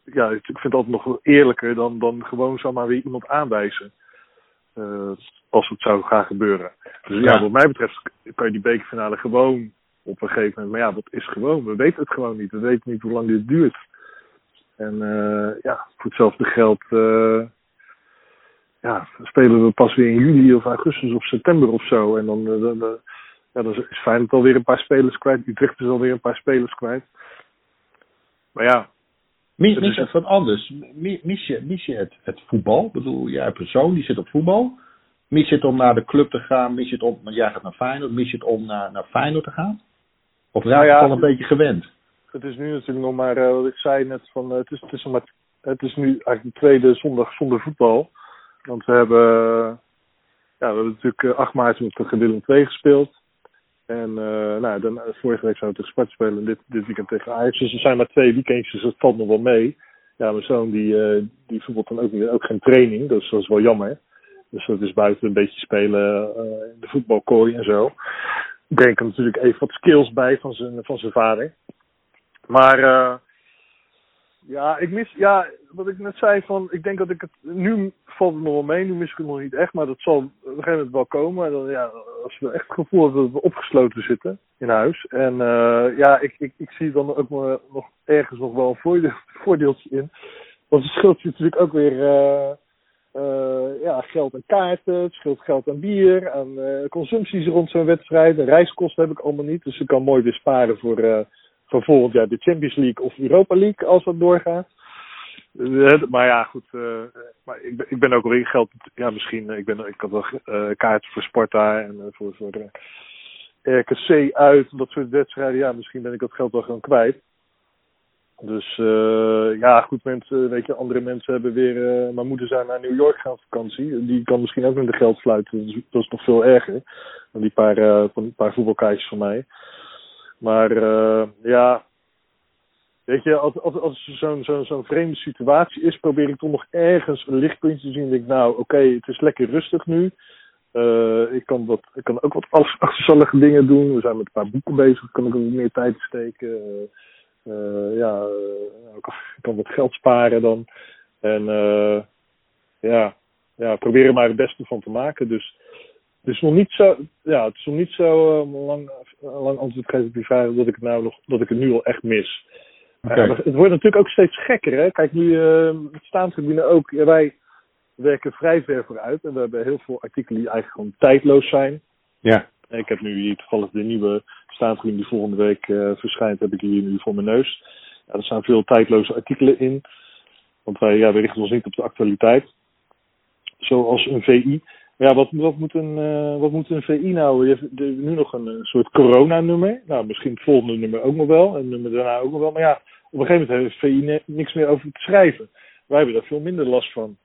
ja, ik vind het altijd nog eerlijker dan, dan gewoon zomaar weer iemand aanwijzen. Als het zou gaan gebeuren. Dus ja, Ja. wat mij betreft kan je die bekerfinale gewoon op een gegeven moment. Maar ja, dat is gewoon. We weten het gewoon niet. We weten niet hoe lang dit duurt. En eh, ja, voor hetzelfde geld eh, ja, spelen we pas weer in juli of augustus of september of zo. En dan, eh, dan, ja, dan is Feyenoord alweer een paar spelers kwijt. Utrecht is alweer een paar spelers kwijt. Maar ja. Mis, mis het wat anders? Mis je, mis je het, het voetbal? Ik bedoel, jij persoon die zit op voetbal. Mis je het om naar de club te gaan? Mis je het om, jij gaat naar Feyenoord. Mis je het om naar, naar Feyenoord te gaan? Of nou ja, al een beetje gewend? Het is nu natuurlijk nog maar, uh, wat ik zei net, van, uh, het, is, het, is maar, het is nu eigenlijk de tweede zondag zonder voetbal. Want we hebben, ja, we hebben natuurlijk 8 eh, maart met de Willem 2 gespeeld. En uh, nou, dan, vorige week zouden we tegen Sparta spelen en dit, dit weekend tegen Ajax. Dus er zijn maar twee weekendjes, dus dat valt nog wel mee. Ja, mijn zoon die, uh, die voetbalt dan ook, niet, ook geen training, dus dat is wel jammer. Dus dat is buiten een beetje spelen uh, in de voetbalkooi en zo. Denk er natuurlijk even wat skills bij van zijn, van zijn vader. Maar uh, ja, ik mis, ja, wat ik net zei van, ik denk dat ik het, nu valt het nog wel mee, nu mis ik het nog niet echt, maar dat zal op een gegeven moment wel komen. En dan, ja, als we echt het gevoel hebben dat we opgesloten zitten in huis. En uh, ja, ik, ik, ik zie dan ook nog ergens nog wel een voordeel, <laughs> voordeeltje in. Want het scheelt je natuurlijk ook weer uh, ja, geld aan kaarten, het scheelt geld aan bier, aan consumpties rond zo'n wedstrijd. De reiskosten heb ik allemaal niet, dus ik kan mooi weer sparen voor van volgend jaar de Champions League of Europa League als dat doorgaat. Eh, maar ja, goed. Maar ik, ben, ik ben ook alweer geld. Ja, misschien. Ik, ben, ik had wel kaarten voor Sparta en voor, voor RKC uit. Dat soort wedstrijden. Ja, misschien ben ik dat geld wel gewoon kwijt. Dus ja, goed. Mensen, weet je, andere mensen hebben weer. mijn moeder zijn naar New York gaan op vakantie. Die kan misschien ook met de geld sluiten. Dus dat is nog veel erger dan die paar, paar voetbalkaartjes van mij. Maar ja, weet je, als, als, als zo'n zo'n zo'n vreemde situatie is, probeer ik toch nog ergens een lichtpuntje te zien. denk nou, oké, het is lekker rustig nu. Ik, kan wat, ik kan ook wat achterstallige dingen doen. We zijn met een paar boeken bezig, kan ik ook meer tijd steken. Uh, ja, ik kan wat geld sparen dan. En ja, ja, probeer er maar het beste van te maken. Dus het is nog niet zo, ja, het is nog niet zo lang, lang antwoord geven op die vraag dat ik het nou nog, dat ik het nu al echt mis. Okay. Het wordt natuurlijk ook steeds gekker, hè. Kijk, nu uh, het staantribune ook, ja, wij werken vrij ver vooruit en we hebben heel veel artikelen die eigenlijk gewoon tijdloos zijn. Ja. Ik heb nu hier toevallig de nieuwe staantribune die volgende week uh, verschijnt, heb ik hier nu voor mijn neus. Ja, er staan veel tijdloze artikelen in, want wij, ja, richten ons niet op de actualiteit. Zoals een VI. Ja, wat, wat, moet een, uh, wat moet een VI nou? Je hebt nu nog een, een soort coronanummer. Nou, misschien het volgende nummer ook nog wel. En nummer daarna ook nog wel. Maar ja, op een gegeven moment heeft VI niks meer over te schrijven. Wij hebben daar veel minder last van.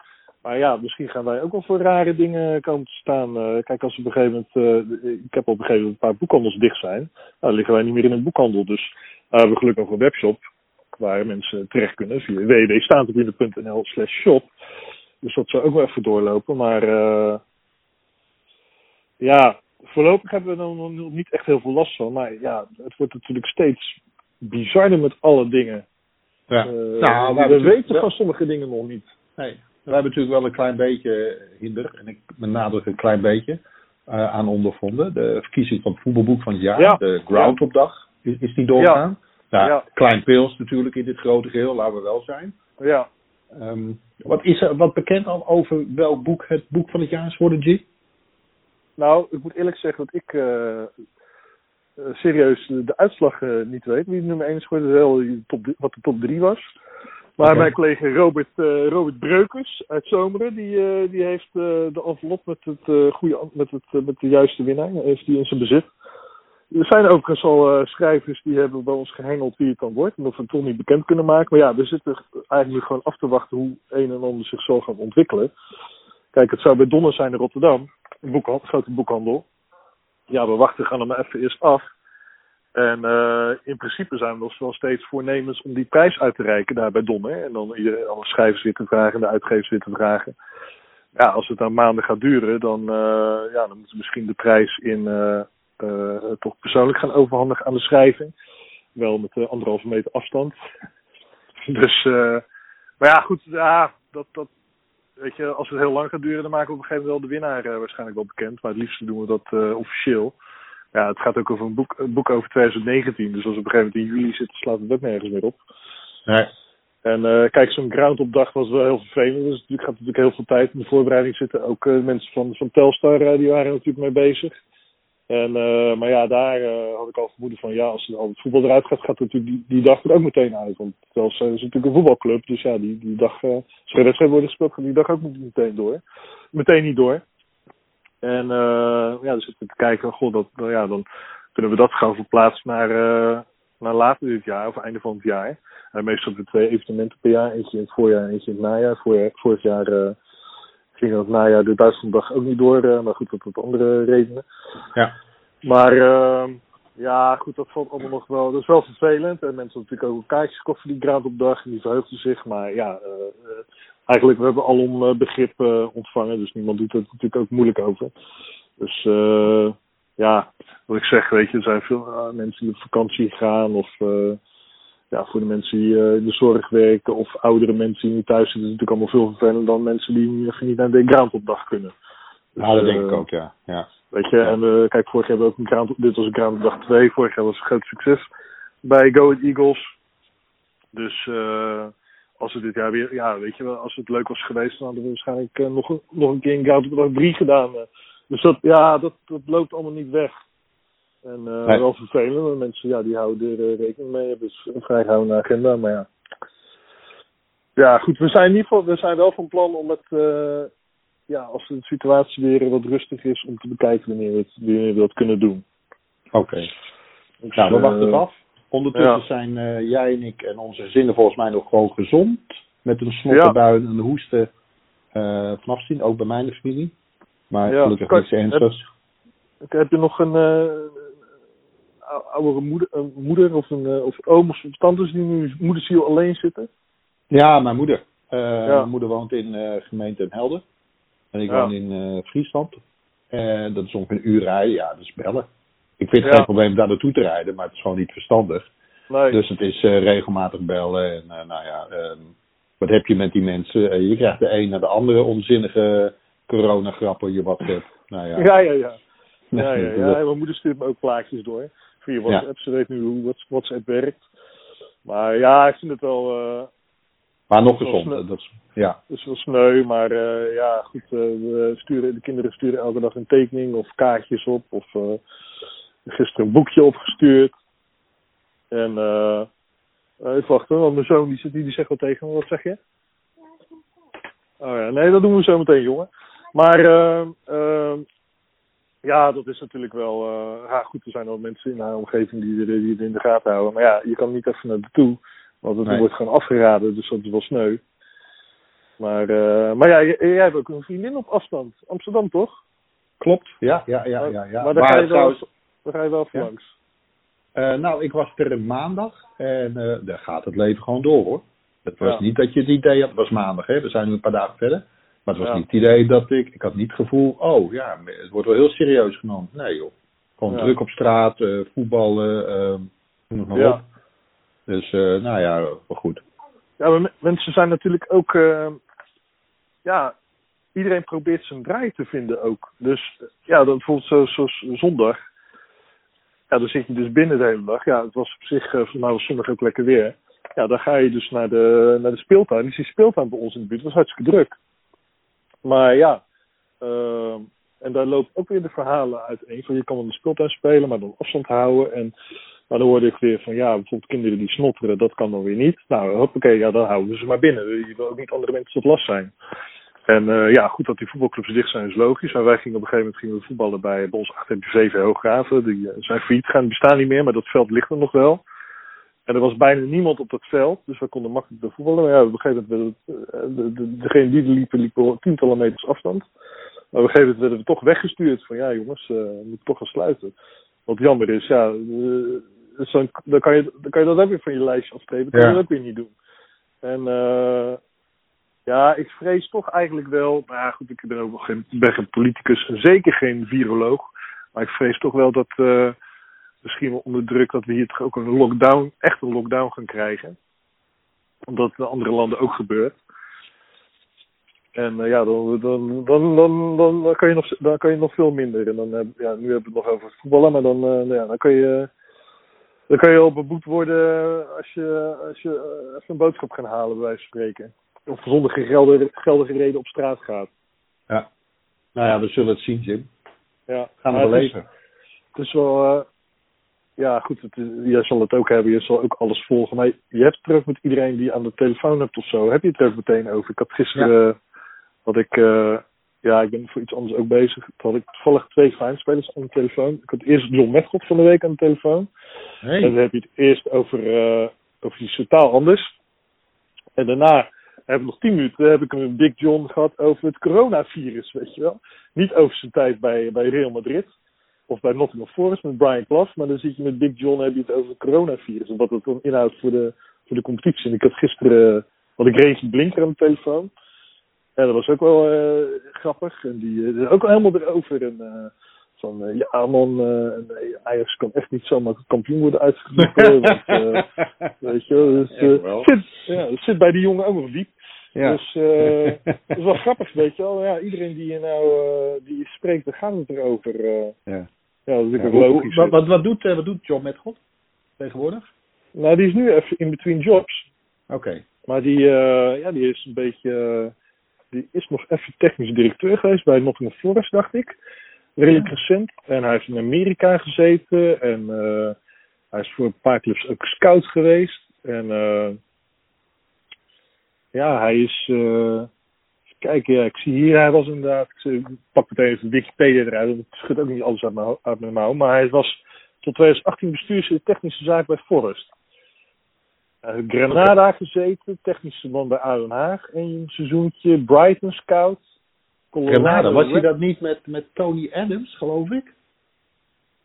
Maar ja, misschien gaan wij ook wel voor rare dingen komen te staan. Uh, kijk, als op een gegeven moment. Uh, ik heb op een gegeven moment een paar boekhandels dicht zijn. Nou, dan liggen wij niet meer in een boekhandel. Dus we hebben gelukkig nog een webshop. Waar mensen terecht kunnen via www.staantribune.nl slash shop. Dus dat zou ook wel even doorlopen. Maar ja, voorlopig hebben we er nog niet echt heel veel last van. Maar ja, het wordt natuurlijk steeds bizarder met alle dingen. Ja. Uh, nou, we weten van sommige dingen nog niet. Nee. We hebben natuurlijk wel een klein beetje hinder, en ik benadruk een klein beetje, uh, aan ondervonden. De verkiezing van het voetbalboek van het jaar, ja. de Groundhopdag, is, is die doorgaan. Ja. Nou, ja. Klein pils natuurlijk in dit grote geheel, laten we wel zijn. Ja. Um, wat is er wat bekend al over welk boek het boek van het jaar is geworden, G? Nou, ik moet eerlijk zeggen dat ik uh, serieus de uitslag uh, niet weet. Wie nummer 1 is geworden, wel top, wat de top 3 was. Maar okay. mijn collega Robert, Robert Breukers uit Zomeren, die, die heeft de envelop met, het, goede, met, het, met de juiste winnaar heeft die in zijn bezit. Er zijn overigens al schrijvers die hebben bij ons gehengeld wie het dan wordt. Of we het toch niet bekend kunnen maken. Maar ja, we zitten eigenlijk gewoon af te wachten hoe een en ander zich zal gaan ontwikkelen. Kijk, het zou bij Donner zijn in Rotterdam een boekhandel, grote boekhandel. Ja, we wachten gaan hem even eerst af. En uh, in principe zijn we nog wel steeds voornemens om die prijs uit te reiken daar bij Donner. En dan iedereen, alle schrijvers weer te vragen, de uitgevers weer te vragen. Ja, als het dan maanden gaat duren, dan, uh, ja, dan moeten we misschien de prijs in uh, toch persoonlijk gaan overhandigen aan de schrijving. Wel met anderhalve meter afstand. <laughs> dus, maar ja, goed, ja, dat, dat, weet je, als het heel lang gaat duren, dan maken we op een gegeven moment wel de winnaar waarschijnlijk wel bekend. Maar het liefste doen we dat officieel. Ja, het gaat ook over een boek, een boek over 2019. Dus als we op een gegeven moment in juli zitten, slaat het ook nergens meer op. Nee. En uh, kijk, zo'n ground-opdag was wel heel vervelend. Dus het gaat natuurlijk heel veel tijd in de voorbereiding zitten. Ook mensen van, van Telstar, die waren er natuurlijk mee bezig. En, maar ja, daar had ik al vermoeden van, ja, als al het voetbal eruit gaat, gaat natuurlijk die, die dag er ook meteen uit. Want uh, is natuurlijk een voetbalclub, dus ja, die, die dag, als er wedstrijd worden gespeeld, gaat die dag ook meteen door. Meteen niet door. En ja, dus zitten te kijken, god, dat, ja, dan kunnen we dat gaan verplaatsen naar, naar later dit jaar, of einde van het jaar. En meestal hebben we twee evenementen per jaar, eentje in het voorjaar en eentje in het najaar. Vorig, vorig jaar ging dat najaar de Duitslanddag ook niet door, maar goed, dat had andere redenen. Ja. Maar uh, ja, goed, dat valt allemaal nog wel. Dat is wel vervelend. En mensen natuurlijk ook kaartjes kocht voor die Graad op dag en die verheugden zich. Maar ja, uh, eigenlijk we hebben alom begrip ontvangen, dus niemand doet er natuurlijk ook moeilijk over. Dus ja, wat ik zeg, weet je, er zijn veel mensen die op vakantie gaan of ja, voor de mensen die uh, in de zorg werken of oudere mensen die niet thuis zitten, is het natuurlijk allemaal veel vervelender dan mensen die even niet naar de Grand op dag kunnen. Dus, ja, dat denk ik ook, ja. ja. Weet je, en uh, kijk, vorig jaar hebben we ook een Grand dit was een Grand op dag 2, vorig jaar was een groot succes bij Go Ahead Eagles. Dus uh, als het dit jaar weer, ja, weet je wel, als het leuk was geweest, dan hadden we waarschijnlijk uh, nog, nog een keer op dag 3 gedaan. dus dat, ja, dat, dat loopt allemaal niet weg. En uh, nee. wel vervelend, want mensen ja, die houden er rekening mee. Hebben dus een vrijgehouden agenda, maar ja. Ja, goed, we zijn in ieder geval we zijn wel van plan om het, ja, als de situatie weer wat rustig is, om te bekijken wanneer we, het, wanneer we dat kunnen doen. Oké. Okay. Dus, nou, we wachten het af. Ondertussen ja. zijn uh, jij en ik en onze gezinnen volgens mij nog gewoon gezond. Met een snottenbui en een hoesten uh, vanaf zien, ook bij mijn familie. Maar ja, gelukkig niks ernstigs. Heb, heb je nog een, oudere moeder, een moeder of een uh, of oom of tantes die nu moederziel alleen zitten? Ja, mijn moeder. Uh, ja. Mijn moeder woont in uh, gemeente Helden. En ik woon in Friesland. En dat is ongeveer een uur rijden. Ja, dat is bellen. Ik vind het geen probleem daar naartoe te rijden, maar het is gewoon niet verstandig. Nee. Dus het is regelmatig bellen. En nou ja, ehm, wat heb je met die mensen? je krijgt de een naar de andere onzinnige coronagrappen, je WhatsApp. Nou ja, ja, ja. ja. <laughs> Ja, ja, ja. Mijn moeder stuurt me ook plaatjes door via WhatsApp. Ze weet nu hoe WhatsApp werkt. Maar ja, ik vind het wel. Uh, maar nog gezond. Dat is, ja. Dat is wel sneu, maar uh, ja, goed. Uh, we sturen, de kinderen sturen elke dag een tekening of kaartjes op. Of gisteren een boekje opgestuurd. En even wachten, want mijn zoon die hier, die zegt wat tegen me. Wat zeg je? Oh ja, nee, dat doen we zo meteen, jongen. Maar ja, dat is natuurlijk wel. Uh, ja, goed, er zijn wel mensen in haar omgeving die, die het in de gaten houden. Maar ja, je kan niet even naar toe. Want het nee. wordt gewoon afgeraden, dus dat is wel sneu. Maar, uh, maar ja, jij, jij hebt ook een vriendin op afstand. Amsterdam, toch? Klopt, ja, ja, ja. ja, ja. Maar daar, maar ga, je wel, trouwens... daar ga je wel voor ja. langs. Uh, nou, ik was er maandag en daar gaat het leven gewoon door hoor. Het was ja. niet dat je het idee had, het was maandag, hè? we zijn nu een paar dagen verder. Maar het was ja. niet het idee dat ik, ik had niet het gevoel, oh ja, het wordt wel heel serieus genomen. Nee joh. Gewoon druk op straat, uh, voetballen, uh, noem het maar op. Dus nou ja, wel goed. Ja, maar mensen zijn natuurlijk ook, ja, iedereen probeert zijn draai te vinden ook. Dus ja, dan bijvoorbeeld zoals, zoals zondag. Ja, dan zit je dus binnen de hele dag. Ja, het was op zich, nou was zondag ook lekker weer. Ja, dan ga je dus naar de, naar de speeltuin. Dus die speeltuin bij ons in de buurt was hartstikke druk. Maar ja, uh, en daar loopt ook weer de verhalen uiteen. Van je kan wel de speeltuin spelen, maar dan afstand houden. En maar dan hoorde ik weer van ja, bijvoorbeeld kinderen die snotteren, dat kan dan weer niet. Nou, hoppakee, ja, dan houden we ze maar binnen. Je wil ook niet andere mensen tot last zijn. En uh, ja, goed dat die voetbalclubs dicht zijn is logisch. Maar wij gingen op een gegeven moment gingen we voetballen bij Bos 8 heb je 7 Hooggraven. Die uh, zijn failliet gaan, die bestaan niet meer, maar dat veld ligt er nog wel. En er was bijna niemand op dat veld, dus we konden makkelijk voetballen. Maar ja, op een gegeven moment werden de, de, degene die er liepen, liepen tientallen meters afstand. Maar op een gegeven moment werden we toch weggestuurd van ja jongens, uh, we moeten toch gaan sluiten. Wat jammer is, ja, dan, dan, kan je, dan kan je dat ook weer van je lijstje afstrepen. Dat kan je dat ook weer niet doen. En ja, ik vrees toch eigenlijk wel, ja, goed, ik ben ook geen, ben geen politicus en zeker geen viroloog. Maar ik vrees toch wel dat misschien wel onder druk dat we hier toch ook een lockdown, echt een lockdown gaan krijgen. Omdat het in andere landen ook gebeurt. En uh, ja, dan, dan, dan, dan, dan, kan je nog, dan kan je nog veel minder. En dan, ja, nu hebben we het nog over voetballen, maar dan, uh, ja, dan kan je. Dan kan je al beboet worden als je, als je even een boodschap gaat halen, bij wijze van spreken. Of zonder geldige, geldige reden op straat gaat. Ja. Nou ja, we zullen het zien, Jim. Ja. Gaan we beleven. het is wel. eh, ja, goed, het, jij zal het ook hebben. Je zal ook alles volgen. Maar je hebt het er ook met iedereen die je aan de telefoon hebt of zo. Heb je het er ook meteen over? Ik had gisteren. eh, had ik. eh, ja, ik ben voor iets anders ook bezig. Toen had ik toevallig twee Feyenoord-spelers aan de telefoon. Ik had eerst John Metgod van de week aan de telefoon. En dan Hey. heb je het eerst over, eh over iets totaal anders. En daarna heb ik nog tien minuten heb ik met Big John gehad over het coronavirus, weet je wel. Niet over zijn tijd bij, bij Real Madrid of bij Nottingham Forest met Brian Clough, maar dan zit je met Big John heb je het over het coronavirus en wat het dan inhoudt voor de, voor de competitie. En ik had gisteren, had ik Reggie Blinker aan de telefoon. En dat was ook wel eh, grappig. En die is ook helemaal erover. En, eh, van, ja man, nee, Ajax kan echt niet zomaar kampioen worden uitgeroepen. <laughs> weet je wel, dus, zit, ja, zit bij die jongen ook nog diep. Ja. Dus eh, <laughs> dat is wel grappig, weet je wel. Ja, iedereen die je nou eh, die je spreekt, daar gaat het erover. eh ja. ja, dat is Ja, hoe- logisch. wat, wat, wat, doet, eh, wat doet John met God tegenwoordig? Nou, die is nu even in between jobs. Oké. Maar die, eh, ja, die is een beetje. die is nog even technisch directeur geweest bij Nottingham Forest, dacht ik. Redelijk recent. En hij heeft in Amerika gezeten. En eh, hij is voor een paar clubs ook scout geweest. En eh, ja, hij is. eh Kijk, ja, ik zie hier, hij was inderdaad. Ik pak meteen even Wikipedia eruit. want Ik schud ook niet alles uit mijn, uit mijn mouw. Maar hij was tot 2018 bestuurslid technische zaak bij Forest. Heeft Granada gezeten, technische man bij Aden Haag. Een seizoentje, Brighton Scout. Colorado Granada, was hij dat niet met, met Tony Adams, geloof ik?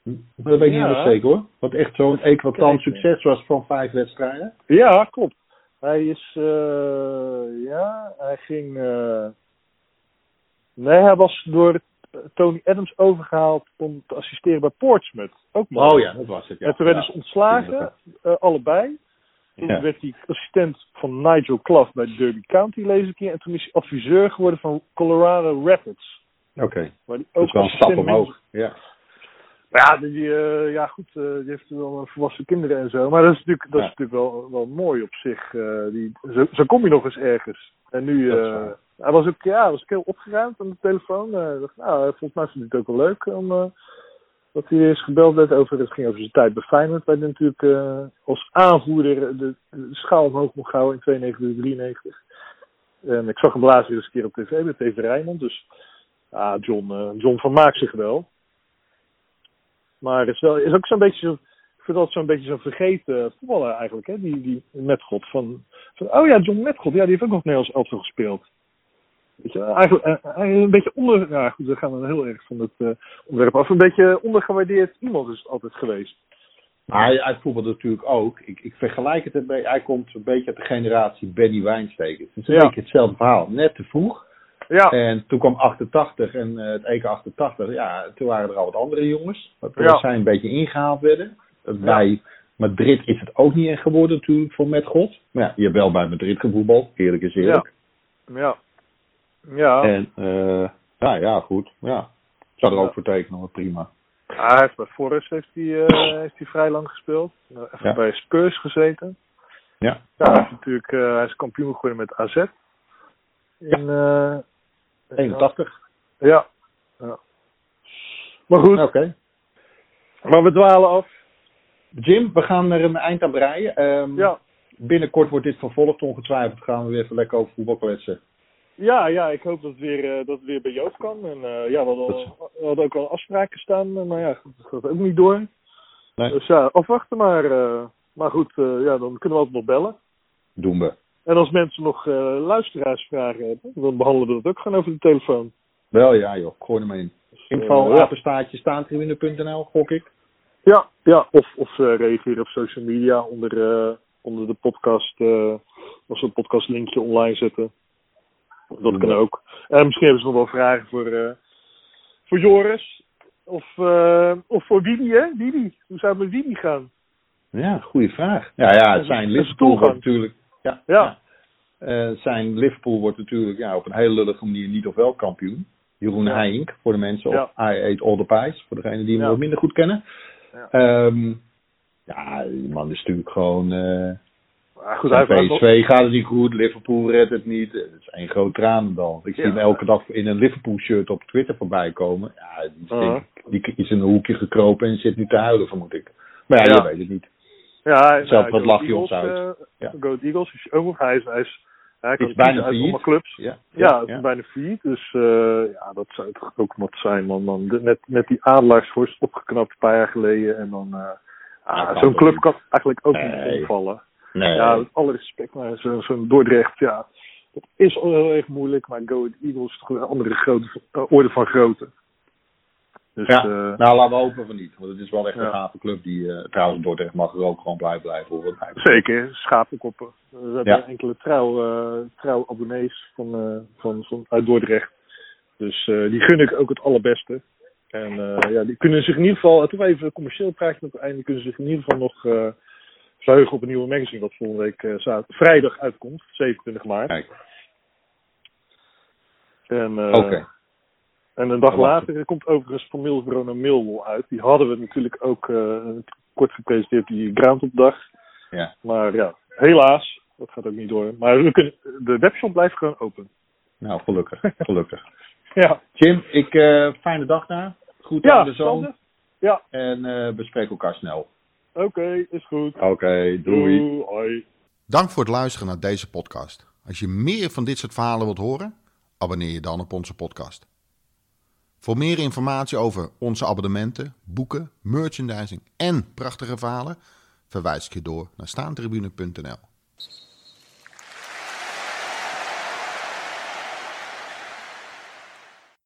Hm, Dat weet ik Ja. niet helemaal zeker hoor. Wat echt zo'n Kijken. succes was van vijf wedstrijden. Ja, klopt. Hij is, eh, ja, hij ging, eh, nee, hij was door Tony Adams overgehaald om te assisteren bij Portsmouth. Ook mooi. Oh ja, dat was het. Ja. en toen werden Ja. ze ontslagen, eh, allebei. Toen Ja. werd hij assistent van Nigel Clough bij Derby County, lees ik hier. En toen is hij adviseur geworden van Colorado Rapids. Oké, hij dat ook is wel een stap omhoog. Ja. Ja, die, eh, ja goed, eh, die heeft wel een volwassen kinderen en zo. Maar dat is natuurlijk, dat is natuurlijk wel, wel mooi op zich. eh, die, zo, zo kom je nog eens ergens. En nu, eh, hij was ook, ja, was ook heel opgeruimd aan de telefoon. Eh, dacht, nou, volgens mij vond hij het ook wel leuk om, eh, dat hij eens gebeld werd over, het ging over zijn tijd bij Feyenoord. Waar hij natuurlijk eh, als aanvoerder de, de schaal omhoog mocht houden in 92, 93. En ik zag hem laatst weer eens een keer op tv met TV Rijnmond. Dus ja, John, eh, John vermaakt zich wel. Maar het is, wel, is ook zo'n beetje zo, ik vind dat zo'n beetje zo'n vergeten voetballer eigenlijk, hè? Die, die Metgod. Van, van, oh ja, John Metgod, ja, die heeft ook nog Nederlands elftal gespeeld. Weet je, eigenlijk eh, is een beetje onder, ja goed, we gaan dan heel erg van het eh, onderwerp af. Een beetje ondergewaardeerd iemand is het altijd geweest. Maar hij, hij voetbalt natuurlijk ook. Ik, ik vergelijk het een beetje. Hij komt een beetje uit de generatie Benny Wijnsteken. Het is een Ja. beetje hetzelfde verhaal. Net te vroeg. Ja, En toen kwam 88 en eh, het EK 88. Ja, toen waren er al wat andere jongens. Wat Ja. zij een beetje ingehaald werden. Bij Madrid is het ook niet echt geworden natuurlijk voor Met God. Maar ja, je hebt wel bij Madrid gevoetbald. Eerlijk is eerlijk. ja. Ja, En eh, ja, ja, goed. Ja. Ik zou er ook Ja. voor tekenen, maar prima. Hij heeft bij Forest heeft hij, eh, heeft hij vrij lang gespeeld. Nou, even Ja. bij Spurs gezeten. Ja. Ja, hij, heeft natuurlijk, hij is kampioen geworden met AZ. In, eh, 81. Ja. ja. Maar goed, Oké. maar we dwalen af. Jim, we gaan er een eind aan breien. Ehm, Ja, Binnenkort wordt dit vervolgd, ongetwijfeld. Gaan we weer even lekker over voetbal kletsen. ja, ja ik hoop dat het weer, eh, dat het weer bij Joop kan. En eh, ja, we hadden, al- we hadden ook wel afspraken staan, eh, maar ja, dat gaat ook niet door. Nee. Dus ja, afwachten maar. maar goed, ja, dan kunnen we altijd nog bellen. Doen we. En als mensen nog eh, luisteraarsvragen hebben, dan behandelen we dat ook gewoon over de telefoon. Wel ja joh, gooi er maar in. Dus, Info, ja. apenstaartje, staantribune.nl, gok ik. Ja, ja. Of, of eh, reageren op social media onder, eh, onder de podcast. eh, als we een podcastlinkje online zetten. Dat kan ook. En misschien hebben ze nog wel vragen voor, voor Joris. Of, of voor Didi, hè? Didi. Hoe zou het met Didi gaan? Ja, goede vraag. Ja, ja, Een- zijn Liverpool natuurlijk... Ja, Ja. Eh, zijn Liverpool wordt natuurlijk ja, op een hele lullige manier niet of wel kampioen. Jeroen Ja. Heink voor de mensen. Ja. Of I Eat All the Pies voor degenen die hem wat minder goed kennen. Ja. Ehm, ja, die man is natuurlijk gewoon... eh, Ah, goed, hij PSV gaat het niet goed, Liverpool redt het niet. Het is één groot tranendal. Ik zie hem elke dag in een Liverpool shirt op Twitter voorbij komen. Ja, die, is Uh-huh. die is in een hoekje gekropen en zit nu te huilen, vermoed ik. Maar ja, Ja. je weet het niet. Ja, Zelf wat Go lach je Eagles, ons uit. eh, Ja. Go Eagles is ook, hij is, hij is, hij Is bijna failliet. allemaal clubs. Ja, Ja, het is bijna failliet. Dus eh, ja, dat zou toch ook wat zijn, man. man. Net, net die Adelaarsvorst opgeknapt een paar jaar geleden. En dan, eh, ah, zo'n club kan eigenlijk ook niet omvallen. Nee. Ja, met alle respect, maar zo- zo'n Dordrecht, ja. Dat is al heel erg moeilijk, maar Go Eagles is toch een andere grote, orde van grootte. Dus, Ja, eh, nou laten we hopen van niet. Want het is wel echt een Ja. gave club die eh, trouwens Dordrecht mag er ook gewoon blijven blijven. Betreft. Zeker, schapenkoppen. We hebben enkele trouw, eh, trouw abonnees van, van, van, uit Dordrecht. Dus die gun ik ook het allerbeste. En ja, die kunnen zich in ieder geval, toch even een commercieel praatje op het einde, kunnen zich in ieder geval nog verheugen op een nieuwe magazine wat volgende week zaterdag- vrijdag uitkomt, 27 maart. Kijk, En, oké. En een dag later komt overigens van Milverone naar Millwall uit. Die hadden we natuurlijk ook eh, kort gepresenteerd, die Groundhop-dag. Ja. Maar ja, helaas, dat gaat ook niet door. Maar we kunnen, de webshop blijft gewoon open. Nou, gelukkig. Gelukkig. <laughs> Ja, Jim, ik, eh, fijne dag daar. Goed ja aan de zoon. Sander? Ja, En eh bespreek elkaar snel. oké, is goed. Oké, doei. Doei, hoi. Dank voor het luisteren naar deze podcast. Als je meer van dit soort verhalen wilt horen, abonneer je dan op onze podcast. Voor meer informatie over onze abonnementen, boeken, merchandising en prachtige verhalen, verwijs ik je door naar staantribune.nl.